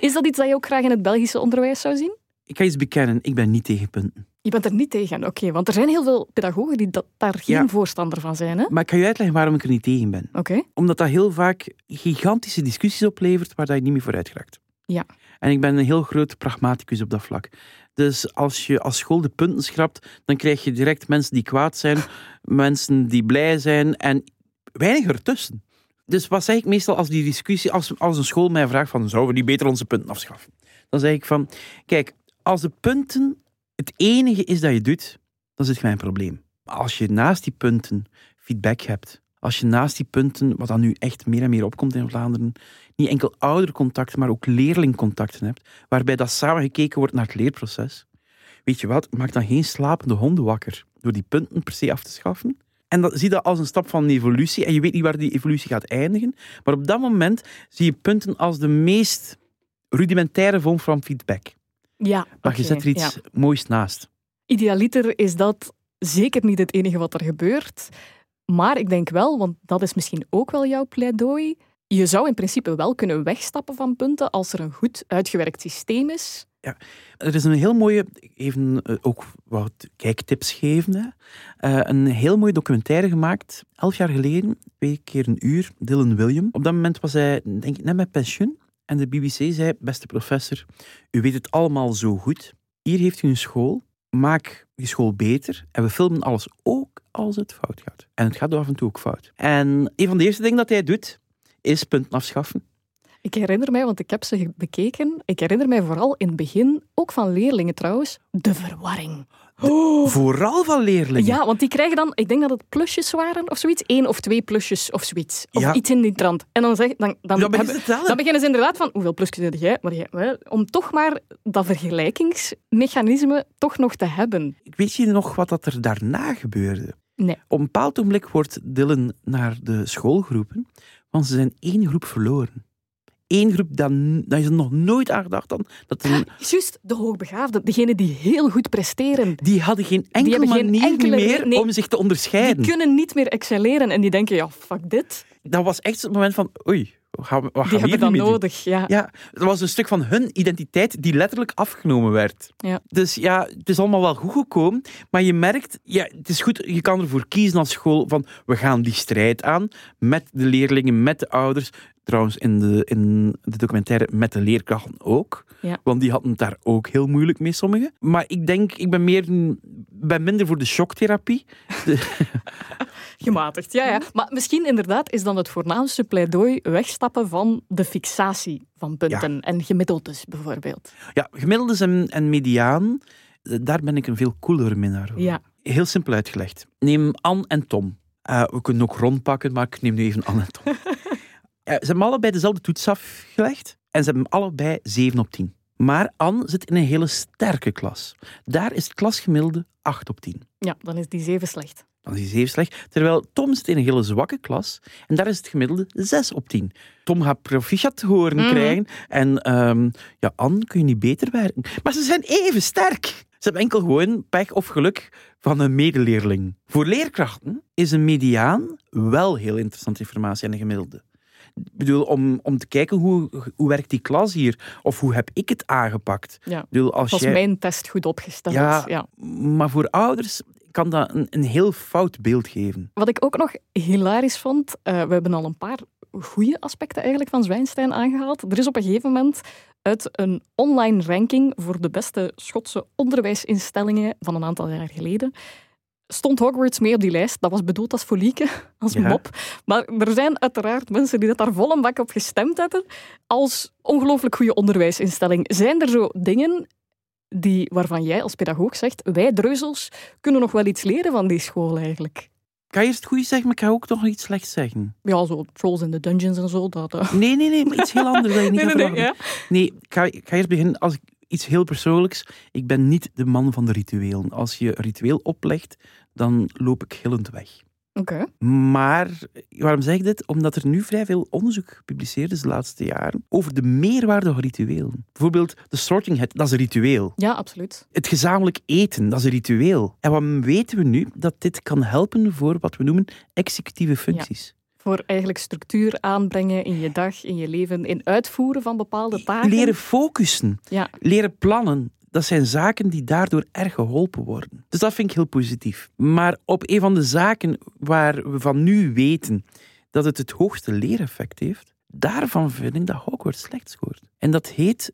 is dat iets dat je ook graag in het Belgische onderwijs zou zien? Ik ga iets bekennen, ik ben niet tegen punten. Je bent er niet tegen, oké. want er zijn heel veel pedagogen die dat, daar geen Ja. voorstander van zijn. hè? Maar ik ga je uitleggen waarom ik er niet tegen ben. Oké. Omdat dat heel vaak gigantische discussies oplevert waar dat je niet meer vooruit geraakt. Ja. En ik ben een heel groot pragmaticus op dat vlak. Dus als je als school de punten schrapt, dan krijg je direct mensen die kwaad zijn, mensen die blij zijn en weinig ertussen. Dus wat zeg ik meestal als die discussie, als, als een school mij vraagt van zouden we niet beter onze punten afschaffen? Dan zeg ik van, kijk, als de punten het enige is dat je doet, dan zit je met een probleem. Maar als je naast die punten feedback hebt, als je naast die punten, wat dan nu echt meer en meer opkomt in Vlaanderen, niet enkel oudercontacten, maar ook leerlingcontacten hebt, waarbij dat samen gekeken wordt naar het leerproces. Weet je wat, maak dan geen slapende honden wakker door die punten per se af te schaffen. En dat, zie dat als een stap van evolutie. En je weet niet waar die evolutie gaat eindigen. Maar op dat moment zie je punten als de meest rudimentaire vorm van feedback. Ja, Maar je zet er iets ja. moois naast. Idealiter is dat zeker niet het enige wat er gebeurt. Maar ik denk wel, want dat is misschien ook wel jouw pleidooi, je zou in principe wel kunnen wegstappen van punten als er een goed uitgewerkt systeem is. Er is een heel mooie, even eh, ook wat kijktips geven. Hè. Eh, een heel mooie documentaire gemaakt, elf jaar geleden, twee keer een uur, Dylan William. Op dat moment was hij, denk ik, net met pensioen. En de BBC zei, beste professor, u weet het allemaal zo goed. Hier heeft u een school, maak je school beter. En we filmen alles ook als het fout gaat. En het gaat af en toe ook fout. En een van de eerste dingen dat hij doet, is punten afschaffen. Ik herinner mij, want ik heb ze bekeken, ik herinner mij vooral in het begin, ook van leerlingen trouwens, de verwarring. Vooral van leerlingen. Ja, want die krijgen dan, ik denk dat het plusjes waren of zoiets, één of twee plusjes of zoiets. Of Ja. iets in die trant. En dan, zeg, dan, dan, Ja, hebben- dan beginnen ze inderdaad van, hoeveel plusjes heb jij? Maar jij om toch maar dat vergelijkingsmechanisme toch nog te hebben. Weet je nog wat dat er daarna gebeurde? Nee. Op een bepaald ogenblik wordt Dylan naar de school geroepen, want ze zijn één groep verloren. Eén groep, dat, dat is er nog nooit aan gedacht dan. Dat er, Juist, de hoogbegaafden, degenen die heel goed presteren. die hadden geen enkele geen manier enkele meer nee. om zich te onderscheiden. Die kunnen niet meer excelleren en die denken, ja, fuck dit. Dat was echt het moment van, oei, wat gaan we, wat Die hebben doen? nodig, ja. Ja, het was een stuk van hun identiteit die letterlijk afgenomen werd. Ja. Dus ja, het is allemaal wel goed gekomen, maar je merkt, ja, het is goed, je kan ervoor kiezen als school van we gaan die strijd aan met de leerlingen, met de ouders. Trouwens, in de, in de documentaire met de leerkrachten ook. Ja. Want die hadden het daar ook heel moeilijk mee, sommigen. Maar ik denk, ik ben, meer, ben minder voor de shocktherapie. Gematigd, ja, ja. Maar misschien inderdaad is dan het voornaamste pleidooi wegstappen van de fixatie van punten en gemiddeldes bijvoorbeeld. Ja, gemiddeldes en, en mediaan, daar ben ik een veel coolere minnaar. Ja. Heel simpel uitgelegd. Neem Anne en Tom. Eh, we kunnen ook Ron pakken, maar ik neem nu even Anne en Tom. Ze hebben allebei dezelfde toets afgelegd en ze hebben allebei 7 op 10. Maar Anne zit in een hele sterke klas. Daar is het klasgemiddelde 8 op 10. Ja, dan is die zeven slecht. Dan is hij zeer slecht. Terwijl Tom zit in een hele zwakke klas. En daar is het gemiddelde 6 op 10. Tom gaat proficiat te horen Mhm. krijgen. En ehm, ja, Anne kun je niet beter werken. Maar ze zijn even sterk. Ze hebben enkel gewoon pech of geluk van een medeleerling. Voor leerkrachten is een mediaan wel heel interessante informatie en een gemiddelde. Ik bedoel, om, om te kijken hoe, hoe werkt die klas hier? Of hoe heb ik het aangepakt? Ja. Ik bedoel, als Was jij... mijn test goed opgesteld? Ja. ja. Maar voor ouders kan dat een, een heel fout beeld geven. Wat ik ook nog hilarisch vond, eh, we hebben al een paar goede aspecten eigenlijk van Zwijnstein aangehaald. Er is op een gegeven moment uit een online ranking voor de beste Schotse onderwijsinstellingen van een aantal jaar geleden stond Hogwarts mee op die lijst. Dat was bedoeld als folieke, als Ja. mop. Maar er zijn uiteraard mensen die dat daar vol een bak op gestemd hebben als ongelooflijk goede onderwijsinstelling. Zijn er zo dingen die, waarvan jij als pedagoog zegt, wij dreuzels kunnen nog wel iets leren van die school eigenlijk? Ik ga eerst het goede zeggen, maar ik ga ook nog iets slechts zeggen. Ja, zo Trolls in the Dungeons en zo. Dat, eh. Nee, nee, nee, maar iets heel anders je Nee, nee, nee, ja. Nee, ik ga, ik ga eerst beginnen als ik, iets heel persoonlijks. Ik ben niet de man van de rituelen. Als je ritueel oplegt, dan loop ik gillend weg. Oké. Maar waarom zeg ik dit? Omdat er nu vrij veel onderzoek gepubliceerd is de laatste jaren over de meerwaarde van rituelen. Bijvoorbeeld de sorting hat, dat is een ritueel. Ja, absoluut. Het gezamenlijk eten, dat is een ritueel. En wat weten we nu? Dat dit kan helpen voor wat we noemen executieve functies. Voor eigenlijk structuur aanbrengen in je dag, in je leven, in uitvoeren van bepaalde taken. Leren focussen, Ja, leren plannen. Dat zijn zaken die daardoor erg geholpen worden. Dus dat vind ik heel positief. Maar op een van de zaken waar we van nu weten dat het het hoogste leereffect heeft, daarvan vind ik dat Hogwarts slecht scoort. En dat heet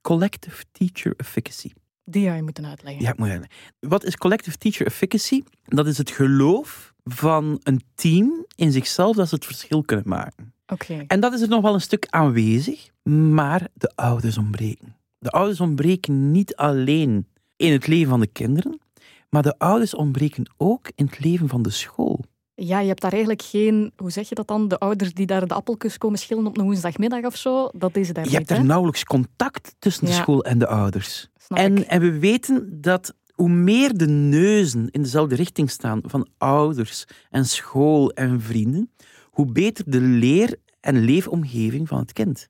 Collective Teacher Efficacy. die je moeten uitleggen. Ja, ik moet eigenlijk- Wat is collective teacher efficacy? Dat is het geloof van een team in zichzelf dat ze het verschil kunnen maken. Oké. En dat is er nog wel een stuk aanwezig, maar de ouders ontbreken. De ouders ontbreken niet alleen in het leven van de kinderen, maar de ouders ontbreken ook in het leven van de school. Ja, je hebt daar eigenlijk geen, hoe zeg je dat dan, de ouders die daar de appeltjes komen schillen op een woensdagmiddag of zo, dat is daar Je niet, hebt er nauwelijks contact tussen de school en de ouders. Snap ik. En, en we weten dat hoe meer de neuzen in dezelfde richting staan van ouders en school en vrienden, hoe beter de leer- en leefomgeving van het kind.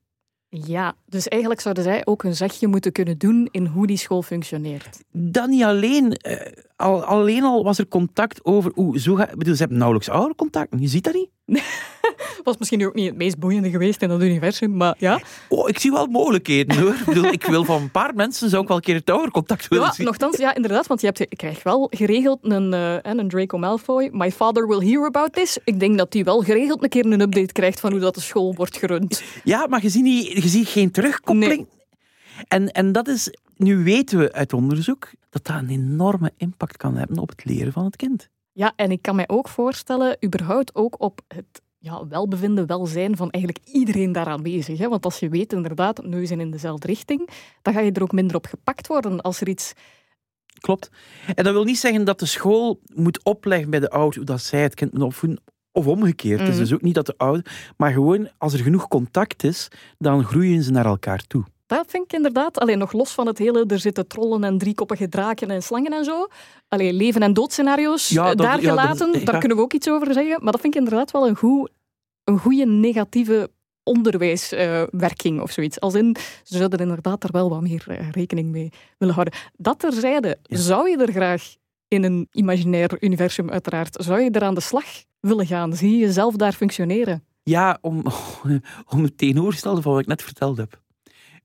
Ja, dus eigenlijk zouden zij ook een zegje moeten kunnen doen in hoe die school functioneert. Dan niet alleen, eh, al, alleen al was er contact over, hoe zo ga, bedoel, ze hebben nauwelijks oudercontact, je ziet dat niet. Was misschien nu ook niet het meest boeiende geweest in dat universum, maar ja. Oh, ik zie wel mogelijkheden hoor. ik, bedoel, ik wil van een paar mensen zou ik wel een keer het oudercontact willen Ja, zien. nogthans, ja, inderdaad, want je, hebt, je krijgt wel geregeld een, eh, een Draco Malfoy. My father will hear about this. Ik denk dat hij wel geregeld een keer een update krijgt van hoe dat de school wordt gerund. Ja, maar je ziet, niet, je ziet geen terugkoppeling. En, en dat is, nu weten we uit onderzoek dat dat een enorme impact kan hebben op het leren van het kind. Ja, en ik kan mij ook voorstellen, überhaupt ook op het ja, welbevinden, welzijn van eigenlijk iedereen daar aanwezig. Hè? Want als je weet inderdaad, neuzen in dezelfde richting, dan ga je er ook minder op gepakt worden als er iets... Klopt. En dat wil niet zeggen dat de school moet opleggen bij de ouders hoe dat zij het kind moet opvoeden. Of omgekeerd. Het is Mhm. dus ook niet dat de ouder... Maar gewoon, als er genoeg contact is, dan groeien ze naar elkaar toe. Dat vind ik inderdaad, alleen nog los van het hele, er zitten trollen en driekoppige draken en slangen en zo. Alleen leven- en doodscenario's, Ja, eh, dat- daar ja, dat- gelaten, ja. daar kunnen we ook iets over zeggen. Maar dat vind ik inderdaad wel een, goed, een goede negatieve onderwijswerking of zoiets. Als in, ze zouden inderdaad daar wel wat meer eh, rekening mee willen houden. Dat terzijde, zou je er graag in een imaginair universum uiteraard, zou je er aan de slag willen gaan? Zie je jezelf daar functioneren? Ja, om, om het tegenovergestelde van wat ik net verteld heb.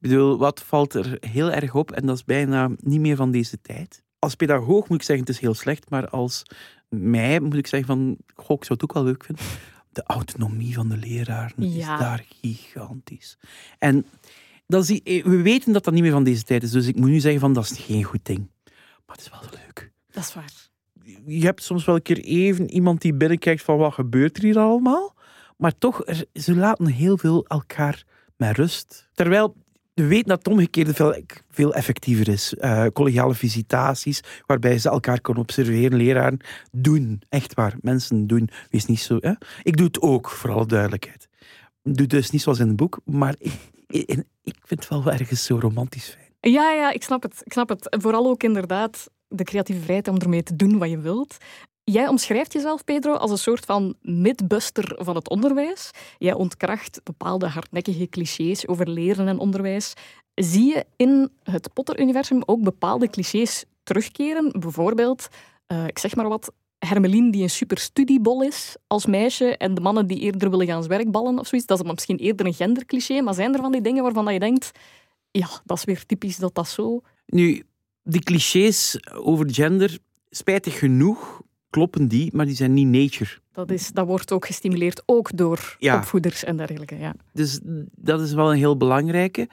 Ik bedoel, wat valt er heel erg op, en dat is bijna niet meer van deze tijd. Als pedagoog moet ik zeggen, het is heel slecht, maar als mij moet ik zeggen van, goh, ik zou het ook wel leuk vinden. De autonomie van de leraren Ja. is daar gigantisch. En dat is, die- we weten dat dat niet meer van deze tijd is, dus ik moet nu zeggen van, dat is geen goed ding. Maar het is wel leuk. Dat is waar. Je hebt soms wel een keer even iemand die binnenkijkt van, wat gebeurt er hier allemaal? Maar toch, er- ze laten heel veel elkaar met rust. Terwijl we weten dat het omgekeerde veel, veel effectiever is. Eh, collegiale visitaties, waarbij ze elkaar kunnen observeren, leraren doen. Echt waar, mensen doen. Wees niet zo... Hè? Ik doe het ook, voor alle duidelijkheid. Ik doe dus niet zoals in het boek, maar ik, En ik vind het wel ergens zo romantisch fijn. Ja, ja, ik snap het. Ik snap het. Vooral ook inderdaad de creatieve vrijheid om ermee te doen wat je wilt. Jij omschrijft jezelf, Pedro, als een soort van midbuster van het onderwijs. Jij ontkracht bepaalde hardnekkige clichés over leren en onderwijs. Zie je in het Potter-universum ook bepaalde clichés terugkeren? Bijvoorbeeld, uh, ik zeg maar wat, Hermelien die een super studiebol is als meisje en de mannen die eerder willen gaan zwerkballen of zoiets. Dat is misschien eerder een gendercliché, maar zijn er van die dingen waarvan je denkt, ja, dat is weer typisch dat dat zo... Nu, die clichés over gender, spijtig genoeg, kloppen die, maar die zijn niet nature. Dat, is, dat wordt ook gestimuleerd, ook door opvoeders en dergelijke. Ja. Dus dat is wel een heel belangrijke.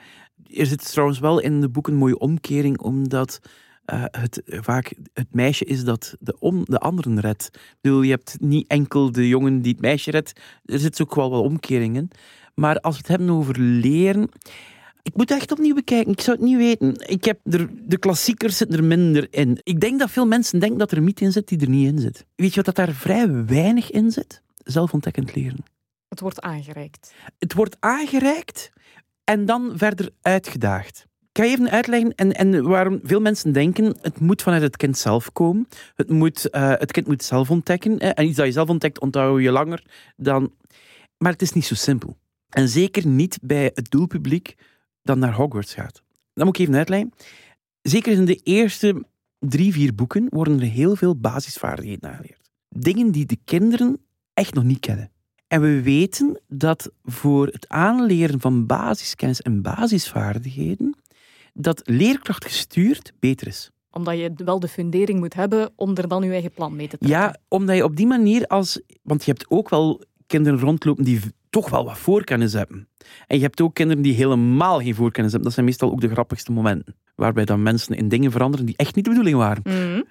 Er zit trouwens wel in de boek een mooie omkering, omdat uh, het vaak het meisje is dat de, om, de anderen redt. Ik bedoel, je hebt niet enkel de jongen die het meisje redt, er zit ook wel wat omkeringen. Maar als we het hebben over leren, ik moet echt opnieuw bekijken. Ik zou het niet weten. Ik heb er, de klassiekers zitten er minder in. Ik denk dat veel mensen denken dat er een mythe in zit die er niet in zit. Weet je wat dat daar vrij weinig in zit? Zelfontdekkend leren. Het wordt aangereikt. Het wordt aangereikt en dan verder uitgedaagd. Ik ga even uitleggen en, en waarom veel mensen denken het moet vanuit het kind zelf komen. Het, moet, uh, het kind moet zelf ontdekken. En iets dat je zelf ontdekt, onthoud je langer dan... Maar het is niet zo simpel. En zeker niet bij het doelpubliek dat naar Hogwarts gaat. Dat moet ik even uitleggen. Zeker in de eerste drie, vier boeken worden er heel veel basisvaardigheden aangeleerd. Dingen die de kinderen echt nog niet kennen. En we weten dat voor het aanleren van basiskennis en basisvaardigheden dat leerkracht gestuurd beter is omdat je wel de fundering moet hebben om er dan je eigen plan mee te trekken. Ja, omdat je op die manier als... Want je hebt ook wel kinderen rondlopen die toch wel wat voorkennis hebben. En je hebt ook kinderen die helemaal geen voorkennis hebben. Dat zijn meestal ook de grappigste momenten. Waarbij dan mensen in dingen veranderen die echt niet de bedoeling waren. Mhm.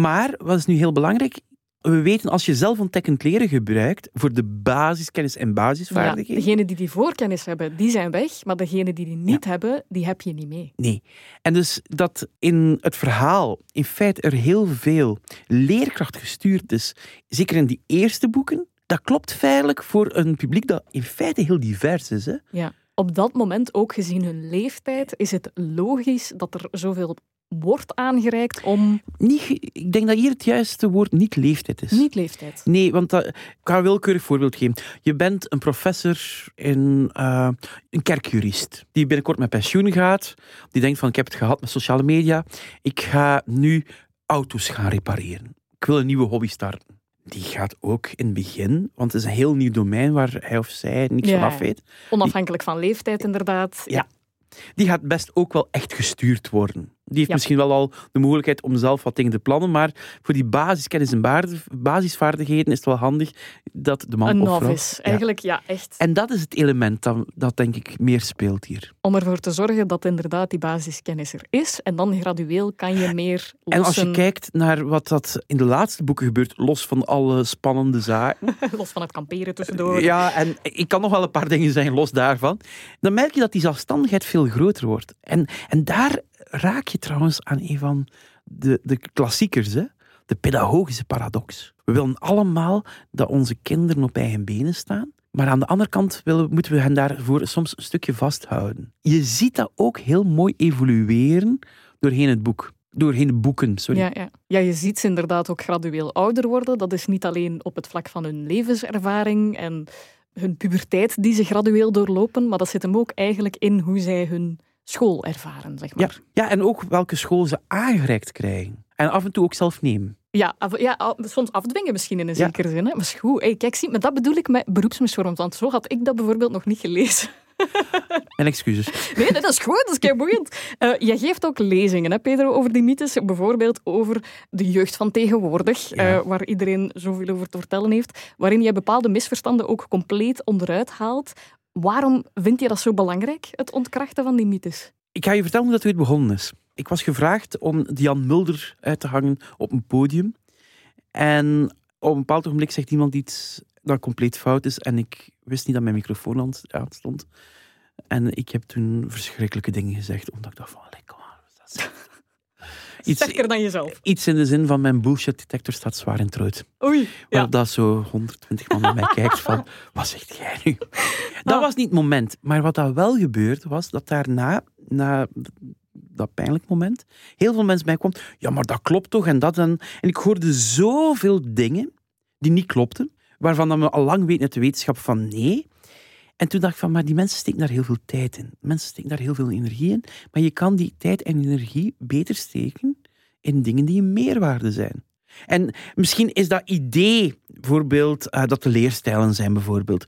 Maar, wat is nu heel belangrijk, we weten als je zelfontdekkend leren gebruikt voor de basiskennis en basisvaardigheden. Ja, degenen die die voorkennis hebben, die zijn weg, maar degenen die die niet hebben, die heb je niet mee. Nee. En dus dat in het verhaal in feite er heel veel leerkracht gestuurd is, zeker in die eerste boeken, dat klopt feitelijk voor een publiek dat in feite heel divers is. Hè? Ja. Op dat moment, ook gezien hun leeftijd, is het logisch dat er zoveel wordt aangereikt om... Niet, ik denk dat hier het juiste woord niet leeftijd is. Niet leeftijd. Nee, want dat, ik ga een willekeurig voorbeeld geven. Je bent een professor in uh, een kerkjurist die binnenkort met pensioen gaat. Die denkt van ik heb het gehad met sociale media. Ik ga nu auto's gaan repareren. Ik wil een nieuwe hobby starten die gaat ook in het begin, want het is een heel nieuw domein waar hij of zij niks van af weet. Onafhankelijk van leeftijd, inderdaad. Ja. Die gaat best ook wel echt gestuurd worden. Die heeft misschien wel al de mogelijkheid om zelf wat dingen te plannen, maar voor die basiskennis en basisvaardigheden is het wel handig dat de man Een novice, eigenlijk, ja, echt. En dat is het element dat, dat denk ik meer speelt hier. Om ervoor te zorgen dat inderdaad die basiskennis er is en dan gradueel kan je meer lossen. En als je kijkt naar wat dat in de laatste boeken gebeurt, los van alle spannende zaken. los van het kamperen tussendoor. Ja, en ik kan nog wel een paar dingen zeggen los daarvan. Dan merk je dat die zelfstandigheid veel groter wordt. En, en daar raak je trouwens aan een van de, de klassiekers, hè? de pedagogische paradox. We willen allemaal dat onze kinderen op eigen benen staan, maar aan de andere kant willen, moeten we hen daarvoor soms een stukje vasthouden. Je ziet dat ook heel mooi evolueren doorheen het boek. Doorheen boeken, sorry. Ja, ja. ja, je ziet ze inderdaad ook gradueel ouder worden. Dat is niet alleen op het vlak van hun levenservaring en hun puberteit die ze gradueel doorlopen, maar dat zit hem ook eigenlijk in hoe zij hun school ervaren, zeg maar. Ja, ja, en ook welke school ze aangereikt krijgen. En af en toe ook zelf nemen. Ja, af, ja soms afdwingen misschien in een zekere zin. Hè. Maar goed, hey, kijk, zie, maar dat bedoel ik met beroepsmisvormd. Want zo had ik dat bijvoorbeeld nog niet gelezen. Mijn excuses. Nee, dat is goed, dat is kei boeiend. Uh, jij geeft ook lezingen, hè, Pedro, over die mythes. Bijvoorbeeld over de jeugd van tegenwoordig, uh, waar iedereen zoveel over te vertellen heeft. Waarin je bepaalde misverstanden ook compleet onderuit haalt. Waarom vind je dat zo belangrijk, het ontkrachten van die mythes? Ik ga je vertellen hoe dat ooit begonnen is. Ik was gevraagd om Jan Mulder uit te hangen op een podium. En op een bepaald ogenblik zegt iemand iets dat compleet fout is. En ik wist niet dat mijn microfoon aan stond. En ik heb toen verschrikkelijke dingen gezegd, omdat ik dacht van, lekker Iets, Sterker dan jezelf. iets in de zin van mijn bullshit detector staat zwaar in het rood. Oei. Ja. Dat zo 120 man naar mij kijkt van, wat zegt jij nu? Dat Ah. was niet het moment. Maar wat dat wel gebeurde, was dat daarna, na dat pijnlijk moment, heel veel mensen bij mij kwamen, ja, maar dat klopt toch en dat en... En ik hoorde zoveel dingen die niet klopten, waarvan dan we al lang weten uit de wetenschap van nee. En toen dacht ik van, maar die mensen steken daar heel veel tijd in. Mensen steken daar heel veel energie in. Maar je kan die tijd en energie beter steken in dingen die een meerwaarde zijn. En misschien is dat idee, bijvoorbeeld, eh, dat de leerstijlen zijn, bijvoorbeeld.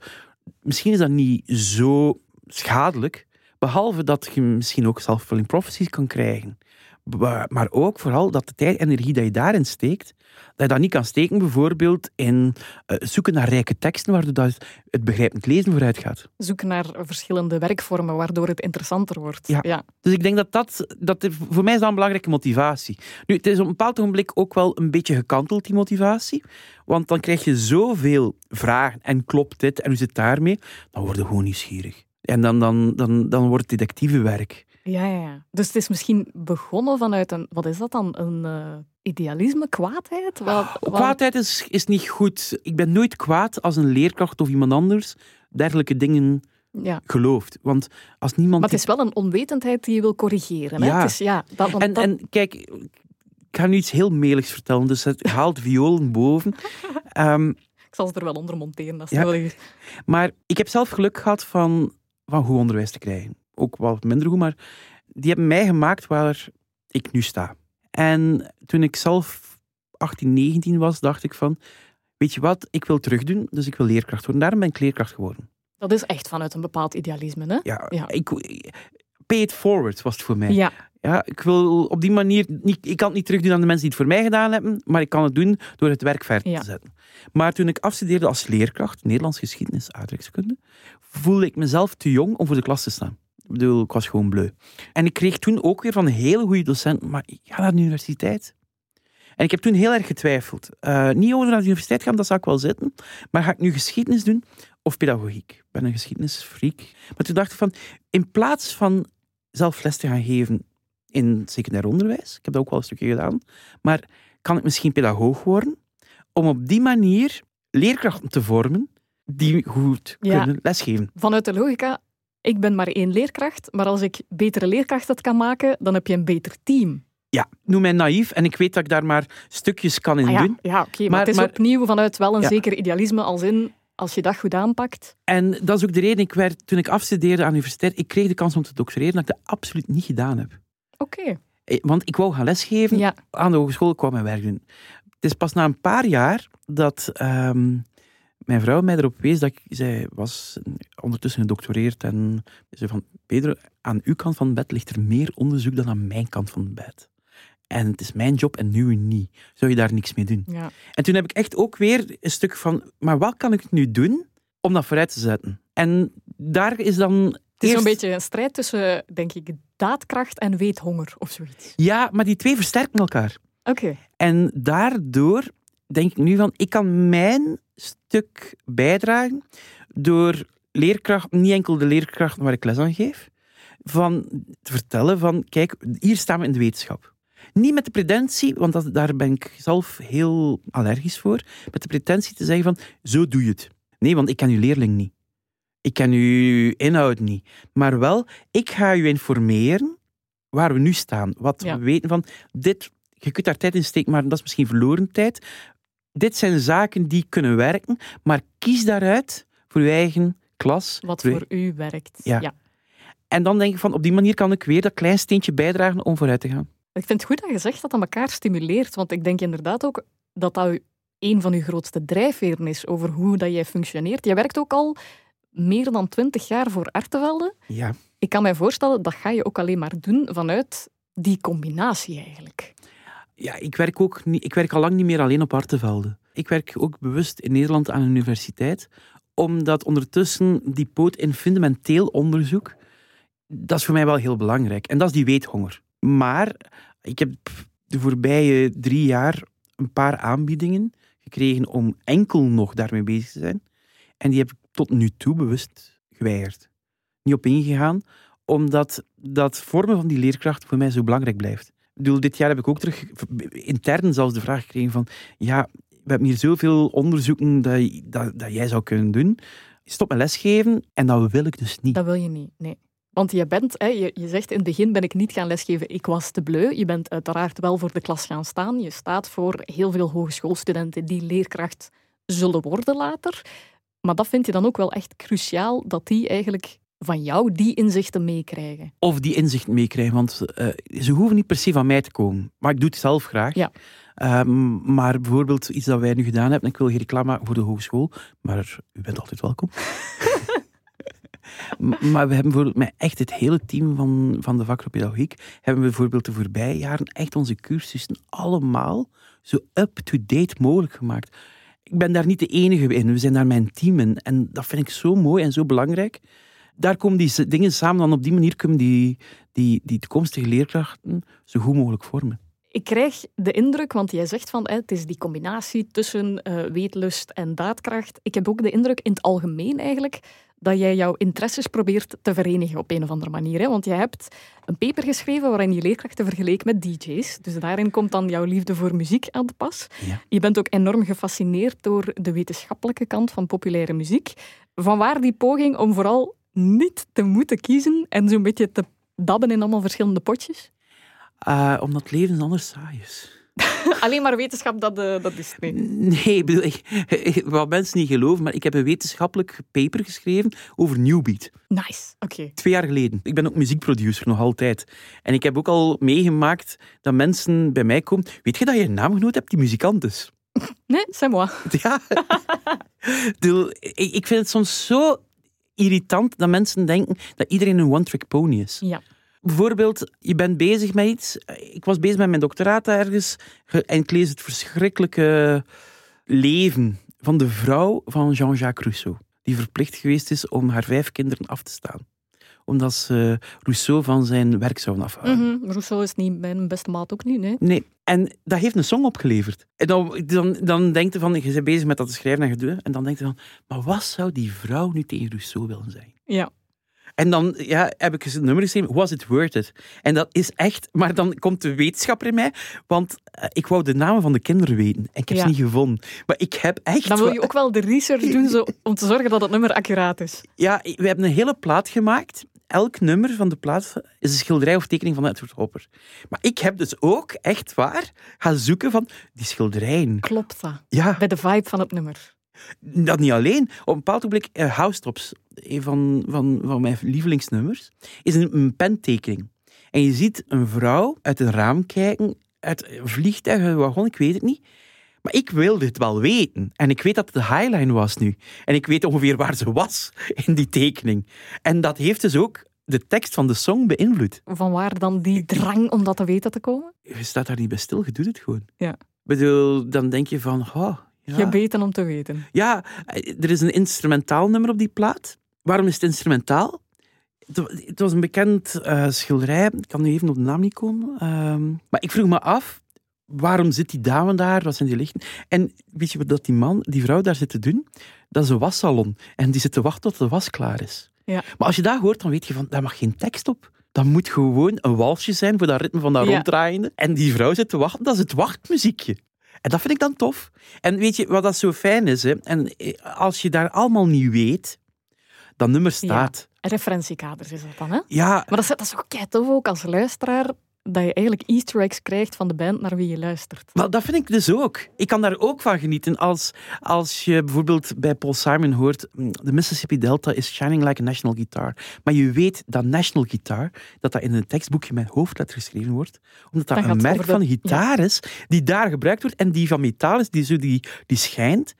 Misschien is dat niet zo schadelijk, behalve dat je misschien ook self-fulfilling prophecies kan krijgen. Maar ook vooral dat de tijd en energie dat je daarin steekt, dat je dat niet kan steken bijvoorbeeld in eh, zoeken naar rijke teksten, waardoor dat het begrijpend lezen vooruit gaat. Zoeken naar verschillende werkvormen waardoor het interessanter wordt. Ja. ja. Dus ik denk dat dat, dat voor mij is dat een belangrijke motivatie. Nu, het is op een bepaald ogenblik ook wel een beetje gekanteld, die motivatie. Want dan krijg je zoveel vragen en klopt dit en hoe zit het daarmee? Dan word je gewoon nieuwsgierig. En dan, dan, dan, dan wordt het detectivewerk. Ja, ja, ja. Dus het is misschien begonnen vanuit een, wat is dat dan? Een eh, idealisme, kwaadheid? Wat, wat- Kwaadheid is, is niet goed. Ik ben nooit kwaad als een leerkracht of iemand anders dergelijke dingen Ja. gelooft. Want als niemand... Maar het is wel een onwetendheid die je wil corrigeren. Hè? Ja. Het is, ja dat, En, dat- en kijk, ik ga nu iets heel meligs vertellen, dus het haalt violen boven. Ehm, ik zal ze er wel onder monteren. Als Ja. is. maar ik heb zelf geluk gehad van, van goed onderwijs te krijgen. Ook wat minder goed, maar die hebben mij gemaakt waar ik nu sta. En toen ik zelf 18, 19 was, dacht ik van, weet je wat, ik wil terugdoen, dus ik wil leerkracht worden. Daarom ben ik leerkracht geworden. Dat is echt vanuit een bepaald idealisme. Hè? Ja, Ja. Ik, pay it forward was het voor mij. Ja. Ja, ik wil op die manier, niet, ik kan het niet terugdoen aan de mensen die het voor mij gedaan hebben, maar ik kan het doen door het werk verder Ja. te zetten. Maar toen ik afstudeerde als leerkracht, Nederlands geschiedenis, aardrijkskunde, voelde ik mezelf te jong om voor de klas te staan. Ik bedoel, ik was gewoon bleu. En ik kreeg toen ook weer van een hele goede docent, maar ik ga naar de universiteit. En ik heb toen heel erg getwijfeld. Eh, niet over naar de universiteit gaan, dat zou ik wel zitten. Maar ga ik nu geschiedenis doen of pedagogiek? Ik ben een geschiedenisfreak. Maar toen dacht ik van, in plaats van zelf les te gaan geven in secundair onderwijs, ik heb dat ook wel een stukje gedaan, maar kan ik misschien pedagoog worden om op die manier leerkrachten te vormen die goed Ja. kunnen lesgeven. Vanuit de logica, ik ben maar één leerkracht, maar als ik betere leerkrachten kan maken, dan heb je een beter team. Ja, noem mij naïef en ik weet dat ik daar maar stukjes kan in Ah ja, doen. ja oké, maar, Maar- het is maar- opnieuw vanuit wel een Ja. zeker idealisme, als in, als je dat goed aanpakt. En dat is ook de reden, ik werd, toen ik afstudeerde aan de universiteit, ik kreeg de kans om te doctoreren, dat ik dat absoluut niet gedaan heb. Oké, Eh, Want ik wou gaan lesgeven ja. aan de hogeschool, ik wou mijn werk doen. Het is pas na een paar jaar dat ehm, mijn vrouw mij erop wees dat ik, zij was ondertussen gedoctoreerd en ze zei van, Pedro, aan uw kant van het bed ligt er meer onderzoek dan aan mijn kant van het bed. En het is mijn job en nu niet. Zou je daar niks mee doen? ja. En toen heb ik echt ook weer een stuk van, maar wat kan ik nu doen om dat vooruit te zetten? En daar is dan Het is een beetje een strijd tussen, denk ik, daadkracht en weethonger of zoiets. Ja, maar die twee versterken elkaar. Oké, En daardoor denk ik nu van, ik kan mijn stuk bijdragen door leerkracht, niet enkel de leerkrachten waar ik les aan geef, van te vertellen van, kijk, hier staan we in de wetenschap. Niet met de pretentie, want dat, daar ben ik zelf heel allergisch voor, met de pretentie te zeggen van, zo doe je het. Nee, want ik ken uw leerling niet. Ik ken uw inhoud niet. Maar wel, ik ga u informeren waar we nu staan. Wat Ja. we weten van, dit, je kunt daar tijd in steken, maar dat is misschien verloren tijd. Dit zijn zaken die kunnen werken, maar kies daaruit voor je eigen klas. wat voor- u werkt. Ja. ja. En dan denk ik van, op die manier kan ik weer dat klein steentje bijdragen om vooruit te gaan. Ik vind het goed dat je zegt dat dat elkaar stimuleert, want ik denk inderdaad ook dat dat een van uw grootste drijfveren is over hoe dat jij functioneert. Je werkt ook al meer dan twintig jaar voor Artevelde. Ja. Ik kan mij voorstellen, dat ga je ook alleen maar doen vanuit die combinatie eigenlijk. Ja, ik werk, ook niet, ik werk al lang niet meer alleen op Artevelde. Ik werk ook bewust in Nederland aan een universiteit, omdat ondertussen die poot in fundamenteel onderzoek, dat is voor mij wel heel belangrijk. En dat is die weethonger. Maar ik heb de voorbije drie jaar een paar aanbiedingen gekregen om enkel nog daarmee bezig te zijn. En die heb ik tot nu toe bewust geweigerd. Niet op ingegaan, omdat dat vormen van die leerkracht voor mij zo belangrijk blijft. Bedoel, dit jaar heb ik ook terug intern zelfs de vraag gekregen van ja, we hebben hier zoveel onderzoeken dat, dat, dat jij zou kunnen doen. Stop met lesgeven en dat wil ik dus niet. Dat wil je niet, nee. Want je bent, hè, je, je zegt in het begin ben ik niet gaan lesgeven, ik was te bleu. Je bent uiteraard wel voor de klas gaan staan. Je staat voor heel veel hogeschoolstudenten die leerkracht zullen worden later. Maar dat vind je dan ook wel echt cruciaal, dat die eigenlijk van jou die inzichten meekrijgen. Of die inzichten meekrijgen, want uh, ze hoeven niet per se van mij te komen. Maar ik doe het zelf graag. Ja. Um, maar bijvoorbeeld iets dat wij nu gedaan hebben, ik wil geen reclame voor de hogeschool, maar u bent altijd welkom. maar we hebben bijvoorbeeld met echt het hele team van, van de vakgroep hebben we bijvoorbeeld de voorbije jaren echt onze cursussen allemaal zo up-to-date mogelijk gemaakt. Ik ben daar niet de enige in, we zijn daar mijn team in. En dat vind ik zo mooi en zo belangrijk. Daar komen die dingen samen, dan op die manier kunnen die, die, die toekomstige leerkrachten zo goed mogelijk vormen. Ik krijg de indruk, want jij zegt van het is die combinatie tussen uh, weetlust en daadkracht. Ik heb ook de indruk in het algemeen eigenlijk dat jij jouw interesses probeert te verenigen op een of andere manier. Hè? Want jij hebt een paper geschreven waarin je leerkrachten vergeleek met DJ's. Dus daarin komt dan jouw liefde voor muziek aan de pas. Ja. Je bent ook enorm gefascineerd door de wetenschappelijke kant van populaire muziek. Vanwaar die poging om vooral niet te moeten kiezen en zo'n beetje te dabben in allemaal verschillende potjes? Uh, omdat leven anders saai is. Alleen maar wetenschap, dat, uh, dat is het niet. Nee, bedoel, ik, wat mensen niet geloven, maar ik heb een wetenschappelijk paper geschreven over Newbeat. Nice, oké. Twee jaar geleden. Ik ben ook muziekproducer, nog altijd. En ik heb ook al meegemaakt dat mensen bij mij komen... Weet je dat je een naamgenoot hebt die muzikant is? Nee, c'est moi. Ja. ik vind het soms zo irritant dat mensen denken dat iedereen een one-trick pony is. Ja. Bijvoorbeeld, je bent bezig met iets. Ik was bezig met mijn doctoraat ergens en ik lees het verschrikkelijke leven van de vrouw van Jean-Jacques Rousseau, die verplicht geweest is om haar vijf kinderen af te staan omdat ze Rousseau van zijn werk zouden afhouden. Mm Rousseau is niet mijn beste maat ook niet, nee. Nee, en dat heeft een song opgeleverd. En dan, dan, dan denkt je van, je bent bezig met dat te schrijven en gedoe, en dan denk je van, maar wat zou die vrouw nu tegen Rousseau willen zijn? Ja. En dan ja, heb ik een nummer geschreven, Was It Worth It? En dat is echt, maar dan komt de wetenschapper in mij, want uh, ik wou de namen van de kinderen weten en ik heb Ja. ze niet gevonden. Maar ik heb echt... Dan wil je ook wel de research doen zo, om te zorgen dat het nummer accuraat is. Ja, we hebben een hele plaat gemaakt. Elk nummer van de plaat is een schilderij of tekening van Edward Hopper. Maar ik heb dus ook, echt waar, gaan zoeken van die schilderijen. Klopt dat? Ja, Bij de vibe van het nummer. dat niet alleen. Op een bepaald ogenblik, uh, Housetops, een van, van, van mijn lievelingsnummers, is een, een pentekening. En je ziet een vrouw uit een raam kijken, uit een vliegtuig, een wagon, ik weet het niet. Maar ik wil dit wel weten. En ik weet dat het de highline was nu. En ik weet ongeveer waar ze was in die tekening. En dat heeft dus ook de tekst van de song beïnvloed. Van waar dan die drang om dat te weten te komen? Je staat daar niet bij stil, je doet het gewoon. Ja. Ik bedoel, dan denk je van, oh, ja. Gebeten om te weten. Ja, er is een instrumentaal nummer op die plaat. Waarom is het instrumentaal? Het Het was een bekend eh, schilderij. Ik kan nu even op de naam niet komen. Ehm, maar ik vroeg me af, waarom zit die dame daar? Wat zijn die lichten? En weet je wat dat die man, die vrouw daar zit te doen? Dat is een wassalon. En die zit te wachten tot de was klaar is. Ja. Maar als je dat hoort, dan weet je van, daar mag geen tekst op. Dat moet gewoon een walsje zijn voor dat ritme van dat Ja. ronddraaiende. En die vrouw zit te wachten, dat is het wachtmuziekje. En dat vind ik dan tof. En weet je wat dat zo fijn is? Hè? En eh, als je daar allemaal niet weet, dat nummer staat. Referentiekaders is dat dan, hè? Ja, Maar dat is, dat is ook kei tof ook als luisteraar, dat je eigenlijk easter eggs krijgt van de band naar wie je luistert. maar dat vind ik dus ook. Ik kan daar ook van genieten. Als, als je bijvoorbeeld bij Paul Simon hoort, mm, de Mississippi Delta is shining like a national guitar. Maar je weet dat national guitar, dat dat in een tekstboekje met hoofdletter geschreven wordt, omdat dat Dan een merk de- van gitaar is, die daar gebruikt wordt en die van metaal is, die, zo die, die schijnt.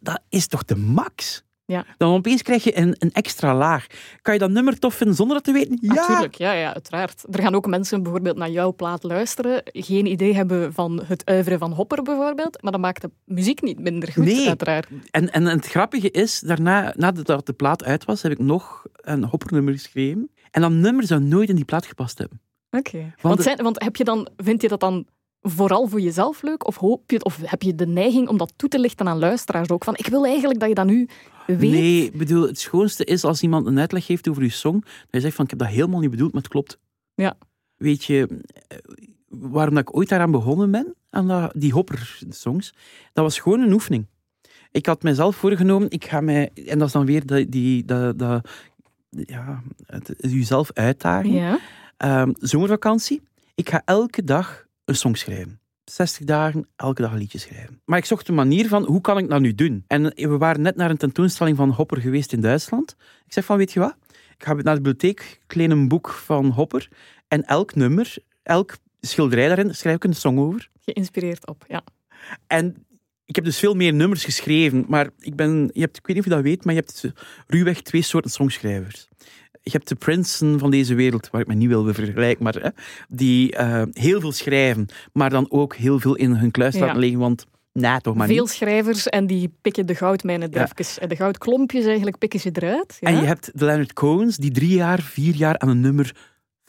Dat is toch de max? Ja. Dan opeens krijg je een, een extra laag. Kan je dat nummer tof vinden zonder dat te weten? Ja! Natuurlijk, ja, ja, uiteraard. Er gaan ook mensen bijvoorbeeld naar jouw plaat luisteren, geen idee hebben van het uiveren van Hopper bijvoorbeeld, maar dat maakt de muziek niet minder goed, Nee. uiteraard. En, en het grappige is, daarna, nadat de plaat uit was, heb ik nog een hoppernummer geschreven. En dat nummer zou nooit in die plaat gepast hebben. Oké. Want, zijn, want heb je dan, vind je dat dan vooral voor jezelf leuk? Of, hoop je, of heb je de neiging om dat toe te lichten aan luisteraars ook? Van, ik wil eigenlijk dat je dat nu weet. Nee, ik bedoel, het schoonste is als iemand een uitleg geeft over je song, dat je zegt van, ik heb dat helemaal niet bedoeld, maar het klopt. Ja. Weet je, waarom dat ik ooit daaraan begonnen ben, aan die Hopper-songs, dat was gewoon een oefening. Ik had mezelf voorgenomen, ik ga mij, en dat is dan weer die, die, dat, dat, ja, het, jezelf uitdagen. Ja. Ehm, zomervakantie, ik ga elke dag een song schrijven. 60 dagen, elke dag een liedje schrijven. Maar ik zocht een manier van, hoe kan ik dat nu doen? En we waren net naar een tentoonstelling van Hopper geweest in Duitsland. Ik zeg van, weet je wat? Ik ga naar de bibliotheek, ik leen een boek van Hopper. En elk nummer, elk schilderij daarin, schrijf ik een song over. Geïnspireerd op, ja. En ik heb dus veel meer nummers geschreven, maar ik ben, je hebt, ik weet niet of je dat weet, maar je hebt ruwweg twee soorten songschrijvers. Je hebt de Princeton van deze wereld, waar ik me niet wil vergelijken, maar hè, die uh, heel veel schrijven, maar dan ook heel veel in hun kluis laten liggen, want nee, toch maar Veel niet. schrijvers en die pikken de goudmijnen ja. En de goudklompjes eigenlijk pikken ze eruit. Ja? En je hebt de Leonard Cohens, die drie jaar, vier jaar aan een nummer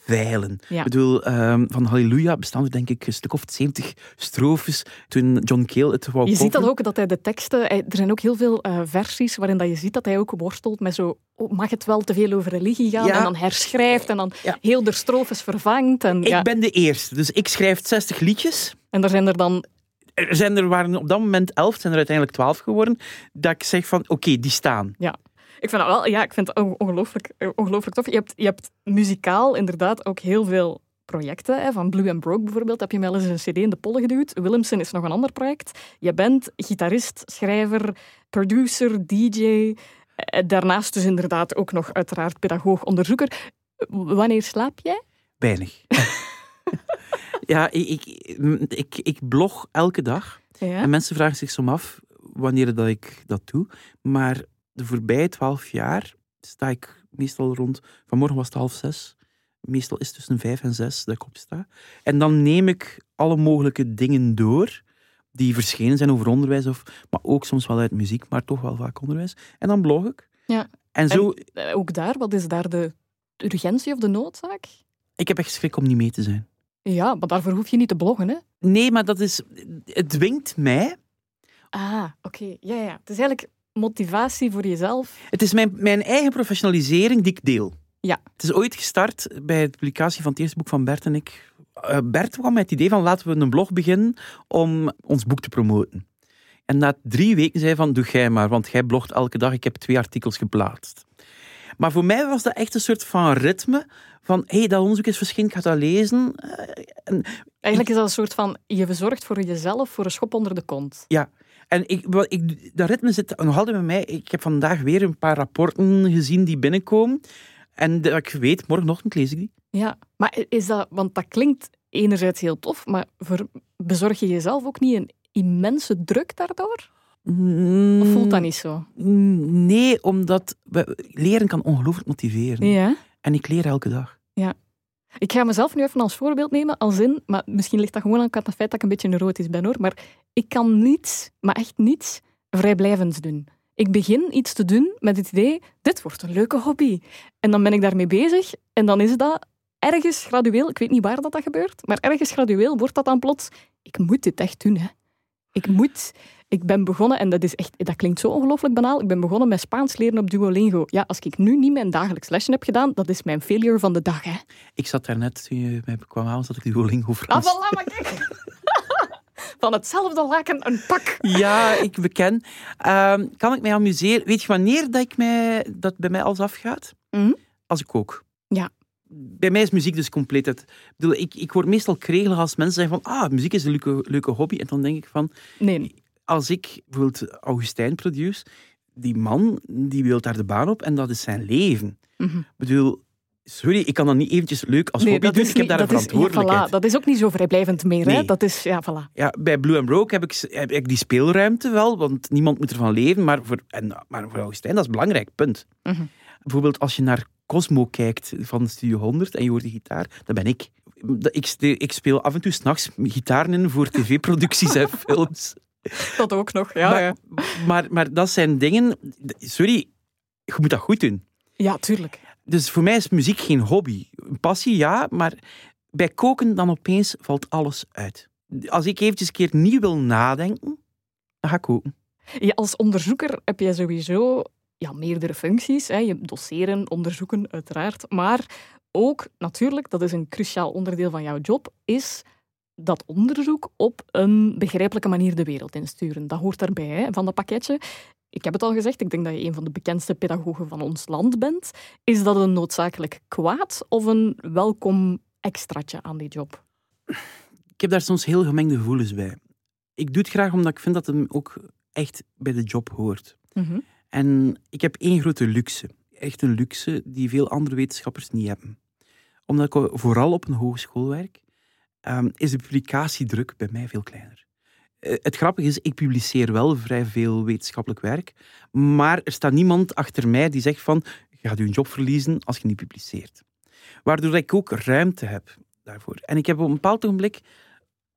veilen. Ja. Ik bedoel, um, van Halleluja bestaan er denk ik een stuk of 70 strofes toen John Cale het wou Je ziet dat ook, dat hij de teksten... Er zijn ook heel veel eh, versies waarin dat je ziet dat hij ook worstelt met zo... oh, mag het wel te veel over religie gaan? Ja. En dan herschrijft en dan Ja. heel de strofes vervangt. En, ja. Ik ben de eerste, dus ik schrijf 60 liedjes. en er zijn er dan... Er zijn er waren op dat moment 11, zijn er uiteindelijk 12 geworden. Dat ik zeg van, oké, die staan. Ik vind dat wel... Ja, ik vind het on- ongelooflijk, ongelooflijk tof. Je hebt, je hebt muzikaal inderdaad ook heel veel projecten. Hè. Van Blue and Broke bijvoorbeeld heb je wel eens een cd in de pollen geduwd. Willemsen is nog een ander project. Je bent gitarist, schrijver, producer, dj... Eh, Daarnaast dus inderdaad ook nog uiteraard pedagoog, onderzoeker. Wanneer slaap jij? Weinig. ja, ik, ik, ik, ik blog elke dag. Ja. En mensen vragen zich soms af wanneer dat ik dat doe. Maar de voorbije twaalf jaar sta ik meestal rond... Vanmorgen was het half zes. Meestal is het tussen vijf en zes dat ik opsta. En dan neem ik alle mogelijke dingen door die verschenen zijn over onderwijs, of, maar ook soms wel uit muziek, maar toch wel vaak onderwijs. En dan blog ik. Ja. En zo, Eh, Ook daar, wat is daar de urgentie of de noodzaak? ik heb echt schrik om niet mee te zijn. Ja, maar daarvoor hoef je niet te bloggen, hè? Nee, maar dat is, het dwingt mij. Ah, oké. Ja, ja. Het is eigenlijk motivatie voor jezelf. Het is mijn, mijn eigen professionalisering die ik deel. Ja. Het is ooit gestart bij de publicatie van het eerste boek van Bert en ik. Eh, Bert kwam met het idee van laten we een blog beginnen om ons boek te promoten. En na drie weken zei hij van doe jij maar, want jij blogt elke dag. Ik heb twee artikels geplaatst. Maar voor mij was dat echt een soort van ritme van hé, hey, dat onderzoek is verschenen, ik ga dat lezen. Eh, en Eigenlijk is dat een soort van, je verzorgt voor jezelf voor een schop onder de kont. En ik, wat ik, dat ritme zit nog altijd bij mij. Ik heb vandaag weer een paar rapporten gezien die binnenkomen. En dat ik weet, morgenochtend lees ik die. Ja, maar is dat, want dat klinkt enerzijds heel tof, maar voor, bezorg je jezelf ook niet een immense druk daardoor? Of voelt dat niet zo? Mm, Nee, omdat we- leren kan ongelooflijk motiveren. Ja. En ik leer elke dag. Ik ga mezelf nu even als voorbeeld nemen, als in, maar misschien ligt dat gewoon aan het feit dat ik een beetje neurotisch ben hoor, maar ik kan niets, maar echt niets, vrijblijvends doen. Ik begin iets te doen met het idee, dit wordt een leuke hobby. En dan ben ik daarmee bezig en dan is dat ergens gradueel, ik weet niet waar dat, dat gebeurt, maar ergens gradueel wordt dat dan plots, ik moet dit echt doen. Hè. Ik moet, ik ben begonnen, en dat, is echt, dat klinkt zo ongelooflijk banaal, ik ben begonnen met Spaans leren op Duolingo. Ja, als ik nu niet mijn dagelijks lesje heb gedaan, dat is mijn failure van de dag. Hè. Ik zat daarnet, toen je mij kwam halen, zat ik Duolingo Ah, Frans. voilà, maar kijk. Van hetzelfde laken een pak. Ja, ik beken. Ehm, kan ik mij amuseren? Weet je wanneer dat, ik mij, dat bij mij alles afgaat? Mhm. Als ik kook. Ja. Bij mij is muziek dus compleet het. Ik, bedoel, ik, ik word meestal kregelig als mensen zeggen van ah, muziek is een leuke, leuke hobby. En dan denk ik van, Nee, als ik bijvoorbeeld Augustijn produce, die man die wil daar de baan op en dat is zijn leven. Mhm. Ik bedoel, sorry, ik kan dat niet eventjes leuk als nee hobby doen. is Ik heb daar een is- verantwoordelijkheid. voilà, dat is ook niet zo vrijblijvend meer. Hè? Dat is, ja, voilà. Ja, bij Blue and Broke heb ik, heb ik die speelruimte wel, want niemand moet ervan leven. Maar voor, en, maar voor Augustijn, dat is belangrijk, punt. Mhm. Bijvoorbeeld als je naar Cosmo kijkt van Studio 100 en je hoort die gitaar, dat ben ik. Ik, speel af en toe s'nachts gitaren in voor tv-producties en films. Dat ook nog, ja. maar, ja. maar, maar dat zijn dingen... Sorry, je moet dat goed doen. ja, tuurlijk. Dus voor mij is muziek geen hobby. Een passie, ja, maar bij koken dan opeens valt alles uit. Als ik eventjes een keer niet wil nadenken, dan ga ik koken. Ja, als onderzoeker heb je sowieso ja, meerdere functies. Hè. Je doseren, onderzoeken, uiteraard. Maar ook, natuurlijk, dat is een cruciaal onderdeel van jouw job, is dat onderzoek op een begrijpelijke manier de wereld insturen. Dat hoort daarbij, hè, van dat pakketje. Ik heb het al gezegd, ik denk dat je een van de bekendste pedagogen van ons land bent. Is dat een noodzakelijk kwaad of een welkom extraatje aan die job? Ik heb daar soms heel gemengde gevoelens bij. Ik doe het graag omdat ik vind dat het ook echt bij de job hoort. Mhm. En ik heb één grote luxe. Echt een luxe die veel andere wetenschappers niet hebben. Omdat ik vooral op een hogeschool werk, ehm, is de publicatiedruk bij mij veel kleiner. Eh, Het grappige is, ik publiceer wel vrij veel wetenschappelijk werk, maar er staat niemand achter mij die zegt van, je gaat je job verliezen als je niet publiceert. Waardoor ik ook ruimte heb daarvoor. En ik heb op een bepaald ogenblik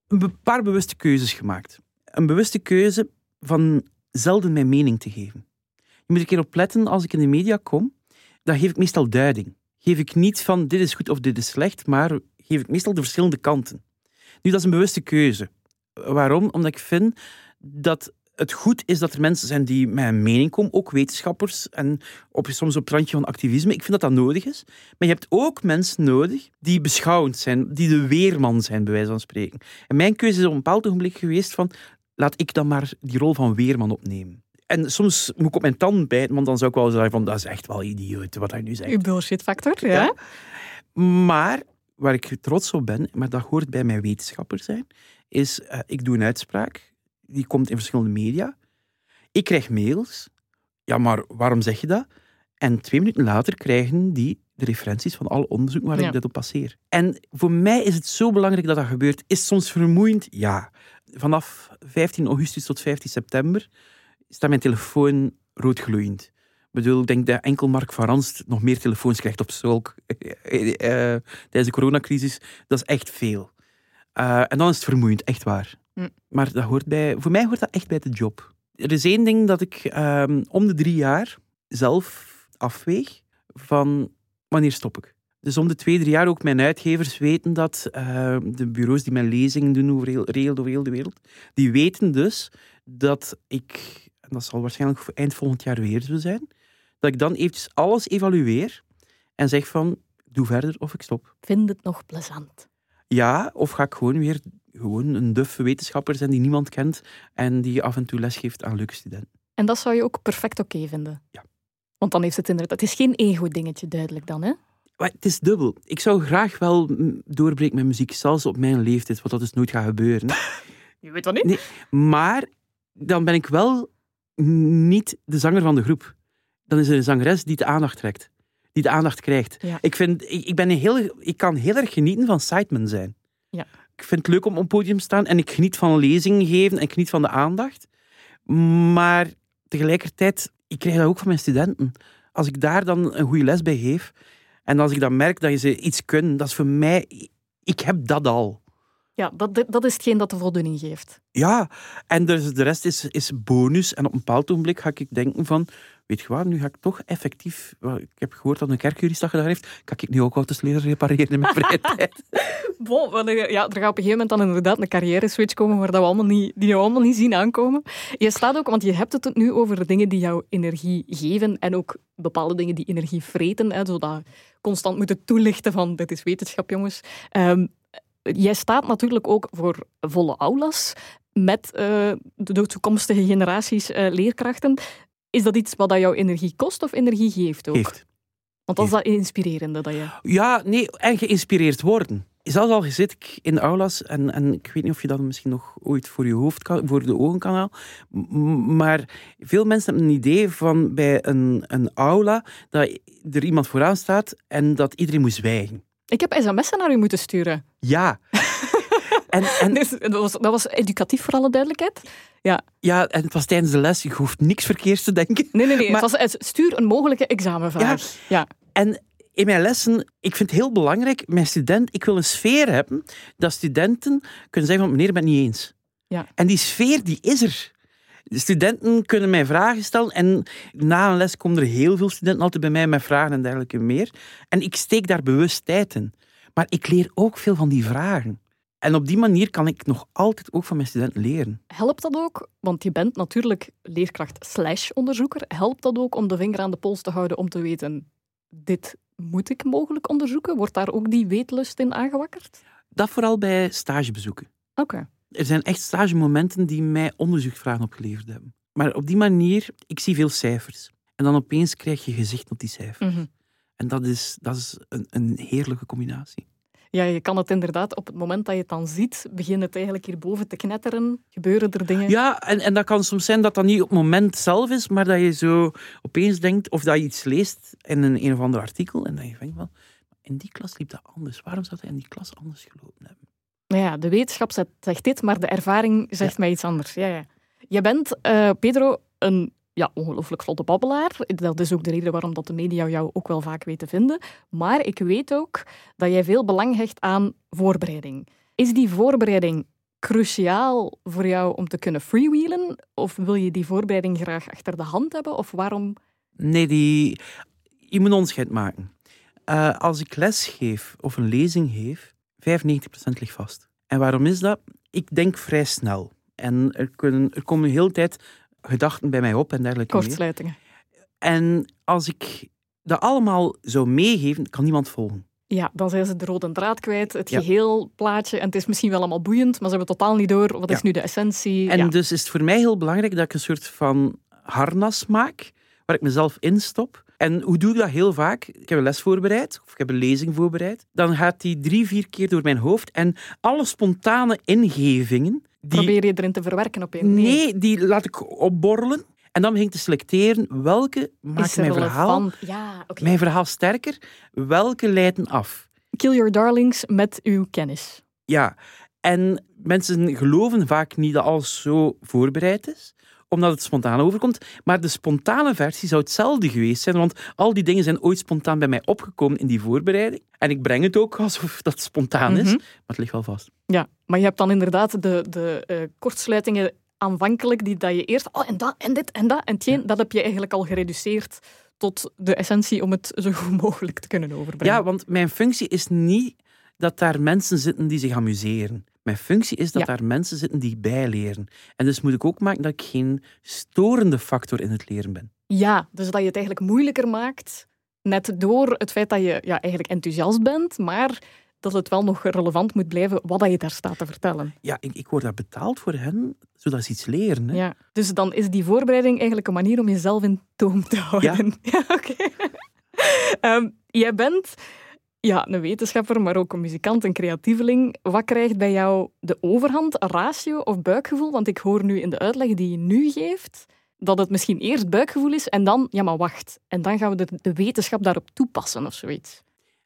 een paar bewuste keuzes gemaakt. Een bewuste keuze van zelden mijn mening te geven. Moet een keer opletten als ik in de media kom, dan geef ik meestal duiding. Geef ik niet van dit is goed of dit is slecht, maar geef ik meestal de verschillende kanten. Nu, dat is een bewuste keuze. Waarom? Omdat ik vind dat het goed is dat er mensen zijn die met een mening komen, ook wetenschappers en op, soms op het randje van activisme. Ik vind dat dat nodig is. Maar je hebt ook mensen nodig die beschouwend zijn, die de weerman zijn, bij wijze van spreken. En mijn keuze is op een bepaald ogenblik geweest van laat ik dan maar die rol van weerman opnemen. En soms moet ik op mijn tand bijten, want dan zou ik wel zeggen van dat is echt wel idioot wat hij nu zegt. Uw bullshit factor, ja. Ja. Maar waar ik trots op ben, maar dat hoort bij mijn wetenschapper zijn, is eh, ik doe een uitspraak, die komt in verschillende media. Ik krijg mails. Ja, maar waarom zeg je dat? En twee minuten later krijgen die de referenties van alle onderzoeken waar Ja. ik dit op passeer. En voor mij is het zo belangrijk dat dat gebeurt. Is soms vermoeiend? Ja. Vanaf 15 augustus tot 15 september staat mijn telefoon roodgloeiend. Ik bedoel, ik denk dat enkel Mark van Ranst nog meer telefoons krijgt op zulk eh, eh, tijdens de coronacrisis. Dat is echt veel. Eh, en dan is het vermoeiend, echt waar. Hm. Maar dat hoort bij, voor mij hoort dat echt bij de job. Er is één ding dat ik ehm, om de drie jaar zelf afweeg van wanneer stop ik. Dus om de twee, drie jaar ook mijn uitgevers weten dat, eh, de bureaus die mijn lezingen doen over heel, regeld over heel de wereld, die weten dus dat ik, en dat zal waarschijnlijk voor eind volgend jaar weer zo zijn, dat ik dan eventjes alles evalueer en zeg van, doe verder of ik stop. Vind het nog plezant. Ja, of ga ik gewoon weer gewoon een duffe wetenschapper zijn die niemand kent en die af en toe lesgeeft aan leuke studenten. En dat zou je ook perfect oké vinden. Ja. Want dan heeft het inderdaad... Het is geen ego-dingetje duidelijk dan, hè? Maar het is dubbel. Ik zou graag wel doorbreken met muziek, zelfs op mijn leeftijd, wat dat dus nooit gaat gebeuren. Je weet dat niet. Nee. Maar dan ben ik wel niet de zanger van de groep. Dan is er een zangeres die de aandacht trekt. Die de aandacht krijgt. Ja. Ik, vind, ik, ik, ben een heel, ik kan heel erg genieten van sideman zijn. Ja. Ik vind het leuk om op podium te staan en ik geniet van lezingen geven en ik geniet van de aandacht. Maar tegelijkertijd, ik krijg dat ook van mijn studenten. Als ik daar dan een goede les bij geef en als ik dan merk dat ze iets kunnen, dat is voor mij... Ik heb dat al. Ja, dat, dat is hetgeen dat de voldoening geeft. Ja, en dus de rest is, is bonus. En op een bepaald ogenblik ga ik denken van, weet je wat, nu ga ik toch effectief... Ik heb gehoord dat een kerkjurist dat gedaan heeft. Kan ik nu ook leren repareren in mijn vrije tijd? Bon, wel, eh, ja, er gaat op een gegeven moment dan inderdaad een carrière-switch komen waar dat we allemaal niet, die we allemaal niet zien aankomen. Je staat ook, want je hebt het nu over dingen die jou energie geven en ook bepaalde dingen die energie vreten, hè, zodat constant moeten toelichten van dit is wetenschap, jongens. Ehm, jij staat natuurlijk ook voor volle aulas met eh, de toekomstige generaties eh, leerkrachten. Is dat iets wat dat jouw energie kost of energie geeft ook? Heeft. Want dat is dat inspirerende dat je... Ja, nee, en geïnspireerd worden. Zelfs al zit ik in de aulas, en, en ik weet niet of je dat misschien nog ooit voor je hoofd kan, voor de ogen kan halen, maar veel mensen hebben een idee van bij een, een aula dat er iemand vooraan staat en dat iedereen moet zwijgen. Ik heb sms'en naar u moeten sturen. Ja. en, en, Dus dat, was, dat was educatief voor alle duidelijkheid. Ja. ja, en het was tijdens de les, je hoeft niks verkeerds te denken. Nee, nee, nee. Maar- het was, stuur een mogelijke examenvraag. Ja. En in mijn lessen, ik vind het heel belangrijk, mijn student, ik wil een sfeer hebben dat studenten kunnen zeggen van meneer, ik ben het niet eens. Ja. En die sfeer, die is er. De studenten kunnen mij vragen stellen en na een les komen er heel veel studenten altijd bij mij met vragen en dergelijke meer. En ik steek daar bewust tijd in. Maar ik leer ook veel van die vragen. En op die manier kan ik nog altijd ook van mijn studenten leren. Helpt dat ook, want je bent natuurlijk leerkracht slash onderzoeker, helpt dat ook om de vinger aan de pols te houden om te weten, dit moet ik mogelijk onderzoeken? Wordt daar ook die weetlust in aangewakkerd? Dat vooral bij stagebezoeken. Oké. Er zijn echt stagemomenten die mij onderzoeksvragen opgeleverd hebben. Maar op die manier, ik zie veel cijfers. En dan opeens krijg je gezicht op die cijfers. Mhm. En dat is, dat is een, een heerlijke combinatie. Ja, je kan het inderdaad, op het moment dat je het dan ziet, begint het eigenlijk hierboven te knetteren. Gebeuren er dingen? Ja, en, en dat kan soms zijn dat dat niet op het moment zelf is, maar dat je zo opeens denkt, of dat je iets leest in een, een of ander artikel, en dat je denkt van, in die klas liep dat anders. Waarom zou hij in die klas anders gelopen hebben? Nou ja, de wetenschap zegt, dit, maar de ervaring zegt mij iets anders. Ja, ja. Je bent, eh, Pedro, een ja, ongelooflijk vlotte babbelaar. Dat is ook de reden waarom dat de media jou ook wel vaak weten vinden. Maar ik weet ook dat jij veel belang hecht aan voorbereiding. Is die voorbereiding cruciaal voor jou om te kunnen freewheelen? Of wil je die voorbereiding graag achter de hand hebben? Of waarom? Nee, die, je moet onderscheid maken. Uh, als ik les geef of een lezing geef, 95% ligt vast. En waarom is dat? Ik denk vrij snel. En er, kunnen, er komen de hele tijd gedachten bij mij op en dergelijke meer. Kortsluitingen. En als ik dat allemaal zou meegeven, kan niemand volgen. Ja, dan zijn ze de rode draad kwijt, het Ja. geheel plaatje. En het is misschien wel allemaal boeiend, maar ze hebben totaal niet door wat is nu de essentie. En ja. dus is het voor mij heel belangrijk dat ik een soort van harnas maak, waar ik mezelf instop. En hoe doe ik dat heel vaak? Ik heb een les voorbereid, of ik heb een lezing voorbereid. Dan gaat die drie, vier keer door mijn hoofd. En alle spontane ingevingen, die, Probeer je erin te verwerken op een nee, die laat ik opborrelen. En dan begin ik te selecteren welke maakt mijn verhaal? Ja, mijn verhaal sterker, welke leiden af. Kill your darlings met uw kennis. Ja, en mensen geloven vaak niet dat alles zo voorbereid is, omdat het spontaan overkomt. Maar de spontane versie zou hetzelfde geweest zijn, want al die dingen zijn ooit spontaan bij mij opgekomen in die voorbereiding. En ik breng het ook alsof dat spontaan is, Mhm. maar het ligt wel vast. Ja, maar je hebt dan inderdaad de, de eh, kortsluitingen aanvankelijk, die dat je eerst, oh en dat en dit en dat en tjeen, dat heb je eigenlijk al gereduceerd tot de essentie om het zo goed mogelijk te kunnen overbrengen. Ja, want mijn functie is niet dat daar mensen zitten die zich amuseren. Mijn functie is dat Ja. daar mensen zitten die bijleren. En dus moet ik ook maken dat ik geen storende factor in het leren ben. Ja, dus dat je het eigenlijk moeilijker maakt, net door het feit dat je ja, eigenlijk enthousiast bent, maar dat het wel nog relevant moet blijven wat je daar staat te vertellen. Ja, ik, ik word daar betaald voor hen, zodat ze iets leren. Hè. Ja. Dus dan is die voorbereiding eigenlijk een manier om jezelf in toom te houden. Ja, oké. Ehm, jij bent ja, een wetenschapper, maar ook een muzikant, een creatieveling. Wat krijgt bij jou de overhand, ratio of buikgevoel? Want ik hoor nu in de uitleg die je nu geeft, dat het misschien eerst buikgevoel is en dan, ja maar wacht, en dan gaan we de, de wetenschap daarop toepassen of zoiets.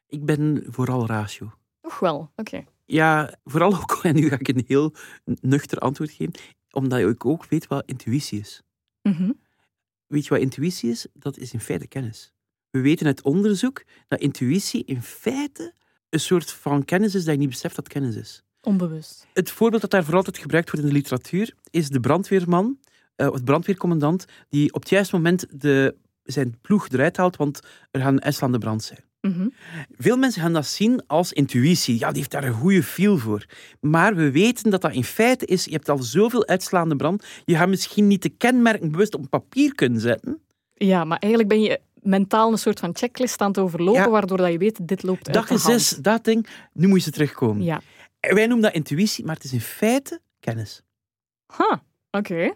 Ik ben vooral ratio. Toch wel, oké. Ja, vooral ook, en nu ga ik een heel nuchter antwoord geven, omdat ik ook weet wat intuïtie is. Mhm. Weet je wat intuïtie is? Dat is in feite kennis. We weten uit onderzoek dat intuïtie in feite een soort van kennis is dat je niet beseft dat kennis is. Onbewust. Het voorbeeld dat daar voor altijd gebruikt wordt in de literatuur is de brandweerman, eh, of de brandweercommandant, die op het juiste moment de, zijn ploeg eruit haalt, want er gaat een uitslaande brand zijn. Mhm. Veel mensen gaan dat zien als intuïtie. Ja, die heeft daar een goede feel voor. Maar we weten dat dat in feite is, je hebt al zoveel uitslaande brand, je gaat misschien niet de kenmerken bewust op papier kunnen zetten. Ja, maar eigenlijk ben je mentaal een soort van checklist aan het overlopen, Ja. waardoor dat je weet, dit loopt uit Dag de is hand. zes, dat ding, nu moet je terugkomen. Ja. En Wij noemen dat intuïtie, maar het is in feite kennis. Ha, oké.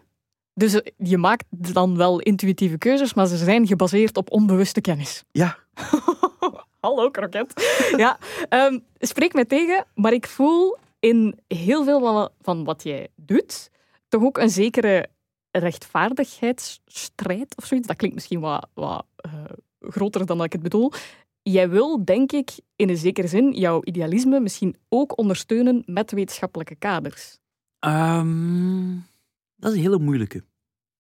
Dus eh, je maakt dan wel intuïtieve keuzes, maar ze zijn gebaseerd op onbewuste kennis. Ja, Hallo, kroket. ja, ehm, spreek mij tegen, maar ik voel in heel veel van, van wat jij doet toch ook een zekere rechtvaardigheidsstrijd of zoiets. Dat klinkt misschien wat, wat eh, groter dan dat ik het bedoel. Jij wil, denk ik, in een zekere zin jouw idealisme misschien ook ondersteunen met wetenschappelijke kaders. Ehm, dat is een hele moeilijke.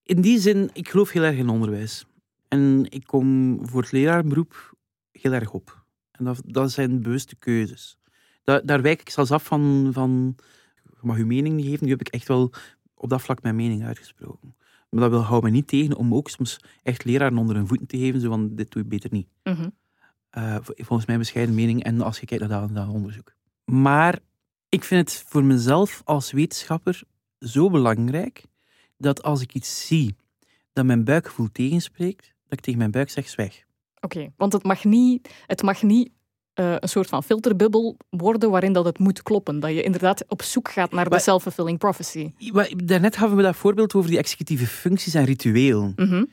In die zin, ik geloof heel erg in onderwijs. En ik kom voor het leraarberoep heel erg op. En dat, dat zijn bewuste keuzes. Daar, daar wijk ik zelfs af van, van... Je mag je mening niet geven. Nu heb ik echt wel op dat vlak mijn mening uitgesproken. Maar dat wil, houdt me niet tegen om ook soms echt leraren onder hun voeten te geven. Zo van, dit doe je beter niet. Mhm. Eh, vol- volgens mijn bescheiden mening en als je kijkt naar dat, dat onderzoek. Maar ik vind het voor mezelf als wetenschapper zo belangrijk dat als ik iets zie dat mijn buikgevoel tegenspreekt, dat ik tegen mijn buik zeg zwijg. Oké, want het mag niet, het mag niet eh, een soort van filterbubbel worden waarin dat het moet kloppen. Dat je inderdaad op zoek gaat naar de self-fulfilling prophecy. Maar Daarnet hadden we dat voorbeeld over die executieve functies en rituelen. Mhm.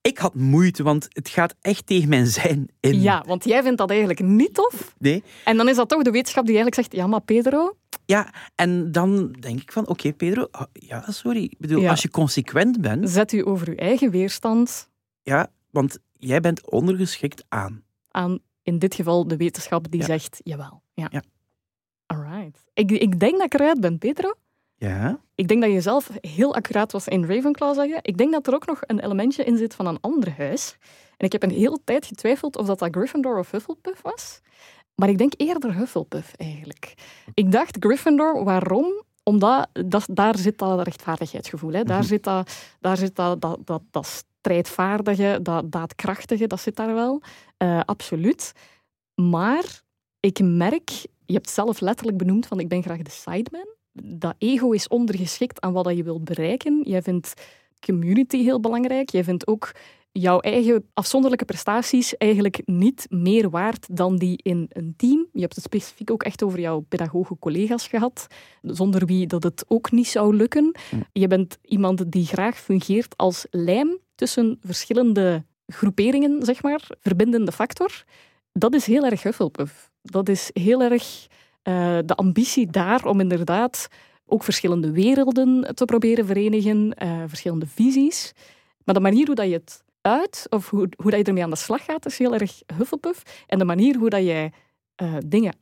Ik had moeite, want het gaat echt tegen mijn zijn in. Ja, want jij vindt dat eigenlijk niet tof. Nee? En dan is dat toch de wetenschap die eigenlijk zegt, ja maar Pedro, Ja, en dan denk ik van, oké Pedro, ah, ja, sorry. Ik bedoel, Ja. als je consequent bent, zet u over uw eigen weerstand ja, want jij bent ondergeschikt aan. aan, in dit geval, de wetenschap die Ja. zegt, jawel. Ja. Ja. Alright. Ik, ik denk dat ik eruit ben, Pedro. Ja? Ik denk dat je zelf heel accuraat was in Ravenclaw zeggen. Ik denk dat er ook nog een elementje in zit van een ander huis. En ik heb een hele tijd getwijfeld of dat, dat Gryffindor of Hufflepuff was. Maar ik denk eerder Hufflepuff eigenlijk. Ik dacht Gryffindor, waarom? Omdat dat, daar zit dat rechtvaardigheidsgevoel. Hè. Daar Mhm. zit, dat, daar zit dat, dat, dat, dat strijdvaardige, dat daadkrachtige, dat zit daar wel. Eh, absoluut. Maar ik merk, je hebt zelf letterlijk benoemd van ik ben graag de sideman. Dat ego is ondergeschikt aan wat dat je wilt bereiken. Jij vindt community heel belangrijk. Jij vindt ook jouw eigen afzonderlijke prestaties eigenlijk niet meer waard dan die in een team. Je hebt het specifiek ook echt over jouw pedagoge collega's gehad, zonder wie dat het ook niet zou lukken. Je bent iemand die graag fungeert als lijm tussen verschillende groeperingen, zeg maar, verbindende factor. Dat is heel erg Hufflepuff. Dat is heel erg eh, de ambitie daar om inderdaad ook verschillende werelden te proberen verenigen, eh, verschillende visies. Maar de manier hoe dat je het uit, of hoe, hoe dat je ermee aan de slag gaat, is heel erg Hufflepuff. En de manier hoe dat jij eh, dingen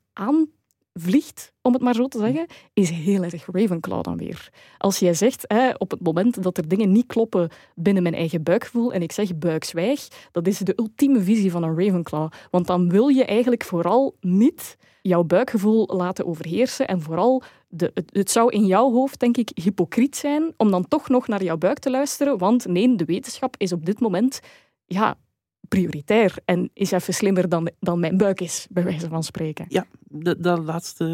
aanvliegt, om het maar zo te zeggen, is heel erg Ravenclaw dan weer. Als jij zegt, hè, op het moment dat er dingen niet kloppen binnen mijn eigen buikgevoel, en ik zeg buikzwijg, dat is de ultieme visie van een Ravenclaw. Want dan wil je eigenlijk vooral niet jouw buikgevoel laten overheersen en vooral de, het, het zou in jouw hoofd, denk ik, hypocriet zijn om dan toch nog naar jouw buik te luisteren, want nee, de wetenschap is op dit moment ja, prioritair en is even slimmer dan, dan mijn buik is, bij wijze van spreken. Ja, dat, laatste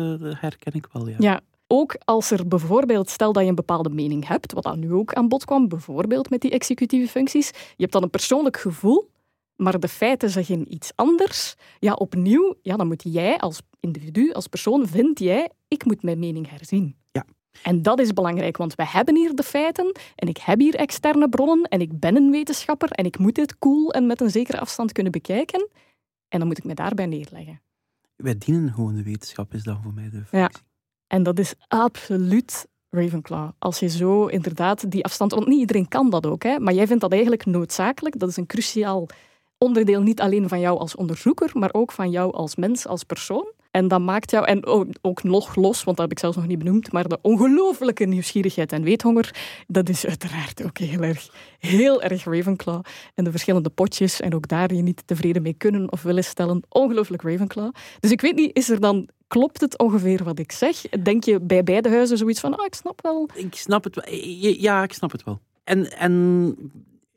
herken ik wel, ja. Ja, ook als er bijvoorbeeld, stel dat je een bepaalde mening hebt, wat dan nu ook aan bod kwam, bijvoorbeeld met die executieve functies, je hebt dan een persoonlijk gevoel, maar de feiten zeggen iets anders. Ja, opnieuw, ja, dan moet jij als individu, als persoon, vind jij, ik moet mijn mening herzien. Ja. En dat is belangrijk, want we hebben hier de feiten en ik heb hier externe bronnen en ik ben een wetenschapper en ik moet dit cool en met een zekere afstand kunnen bekijken. En dan moet ik me daarbij neerleggen. Wij dienen gewoon de wetenschap, is dan voor mij de functie. Ja. En dat is absoluut Ravenclaw. Als je zo inderdaad die afstand... Want niet iedereen kan dat ook, hè, maar jij vindt dat eigenlijk noodzakelijk. Dat is een cruciaal onderdeel niet alleen van jou als onderzoeker, maar ook van jou als mens, als persoon. En dat maakt jou, en ook, nog los, want dat heb ik zelfs nog niet benoemd, maar de ongelooflijke nieuwsgierigheid en weethonger, dat is uiteraard ook heel erg, heel erg Ravenclaw. En de verschillende potjes, en ook daar je niet tevreden mee kunnen of willen stellen, ongelooflijk Ravenclaw. Dus ik weet niet, is er dan, klopt het ongeveer wat ik zeg? Denk je bij beide huizen zoiets van, ah, ik snap wel. Ik snap het wel. Ja, ik snap het wel. En, en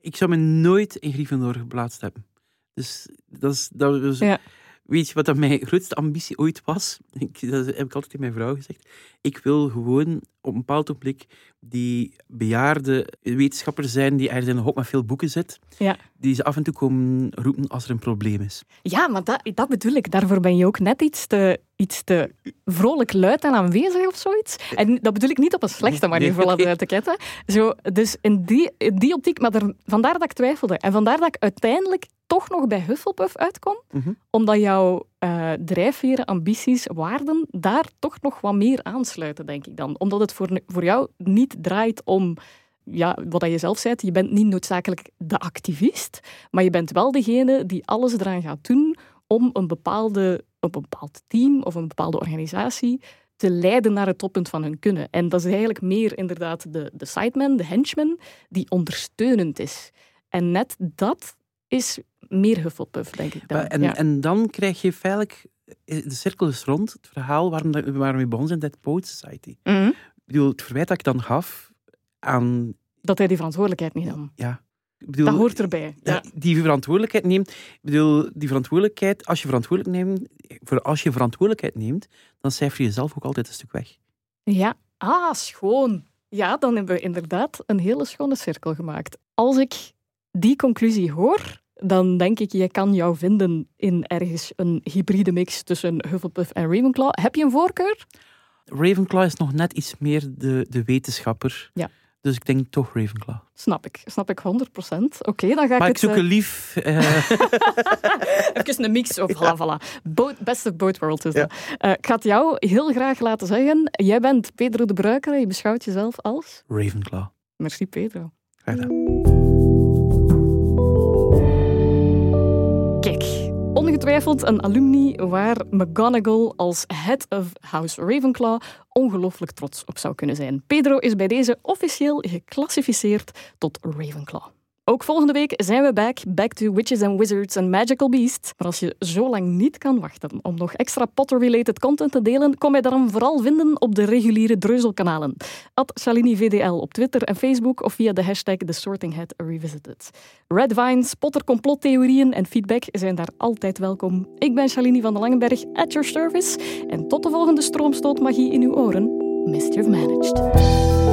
ik zou me nooit in Gryffindor geplaatst hebben. Dus dat is... Dat is Ja. Weet je wat dat mijn grootste ambitie ooit was? Ik, dat heb ik altijd tegen mijn vrouw gezegd. Ik wil gewoon op een bepaald ogenblik die bejaarde wetenschapper zijn die ergens in een hok met veel boeken zit. Ja. Die ze af en toe komen roepen als er een probleem is. Ja, maar dat, dat bedoel ik. Daarvoor ben je ook net iets te, iets te vrolijk luid en aanwezig of zoiets. En dat bedoel ik niet op een slechte manier, Nee, voor laten. Zo, dus in die, in die optiek, maar er, vandaar dat ik twijfelde. En vandaar dat ik uiteindelijk toch nog bij Hufflepuff uitkom, Mhm. omdat jouw eh drijfveren, ambities, waarden daar toch nog wat meer aansluiten, denk ik dan. Omdat het voor, voor jou niet draait om ja, wat je zelf zei, je bent niet noodzakelijk de activist, maar je bent wel degene die alles eraan gaat doen om een, bepaalde, een bepaald team of een bepaalde organisatie te leiden naar het toppunt van hun kunnen. En dat is eigenlijk meer inderdaad de, de sideman, de henchman, die ondersteunend is. En net dat is meer Hufflepuff, denk ik dan. En, ja. en dan krijg je feitelijk... eh, De cirkel is rond. Het verhaal waarom, waarom we begonnen zijn, Dead Poet Society. Mhm. Ik bedoel, het verwijt dat ik dan gaf aan... Dat hij die verantwoordelijkheid niet nam. Ja, ik bedoel, Dat hoort erbij. ja, die verantwoordelijkheid neemt. Ik bedoel, die verantwoordelijkheid, als je verantwoordelijk neemt, voor als je verantwoordelijkheid neemt, dan cijfer je jezelf ook altijd een stuk weg. Ja, ah, schoon. Ja, dan hebben we inderdaad een hele schone cirkel gemaakt. Als ik die conclusie hoor, dan denk ik, je kan jou vinden in ergens een hybride mix tussen Hufflepuff en Ravenclaw. Heb je een voorkeur? Ravenclaw is nog net iets meer de, de wetenschapper. Ja. Dus ik denk toch Ravenclaw. Snap ik. Snap ik 100%. Oké, dan ga ik Maar ik het... zoek eh, een lief... eh, Even een mix of voilà, voilà. Both, best of both worlds is dat. Eh, ik ga het jou heel graag laten zeggen. Jij bent Pedro de Bruiker en je beschouwt jezelf als... Ravenclaw. Merci, Pedro. Graag gedaan. Kijk, ongetwijfeld een alumni waar McGonagall als head of House Ravenclaw ongelooflijk trots op zou kunnen zijn. Pedro is bij deze officieel geclassificeerd tot Ravenclaw. Ook volgende week zijn we back, back to Witches and Wizards and Magical Beasts. Maar als je zo lang niet kan wachten om nog extra Potter-related content te delen, kom je dan vooral vinden op de reguliere Dreuzelkanalen. At Shalini VDL op Twitter en Facebook of via de hashtag The Sorting Revisited. Red Vines, Potter complottheorieën en feedback zijn daar altijd welkom. Ik ben Shalini van de Langenberg, at your service. En tot de volgende stroomstootmagie in uw oren. Mischief managed.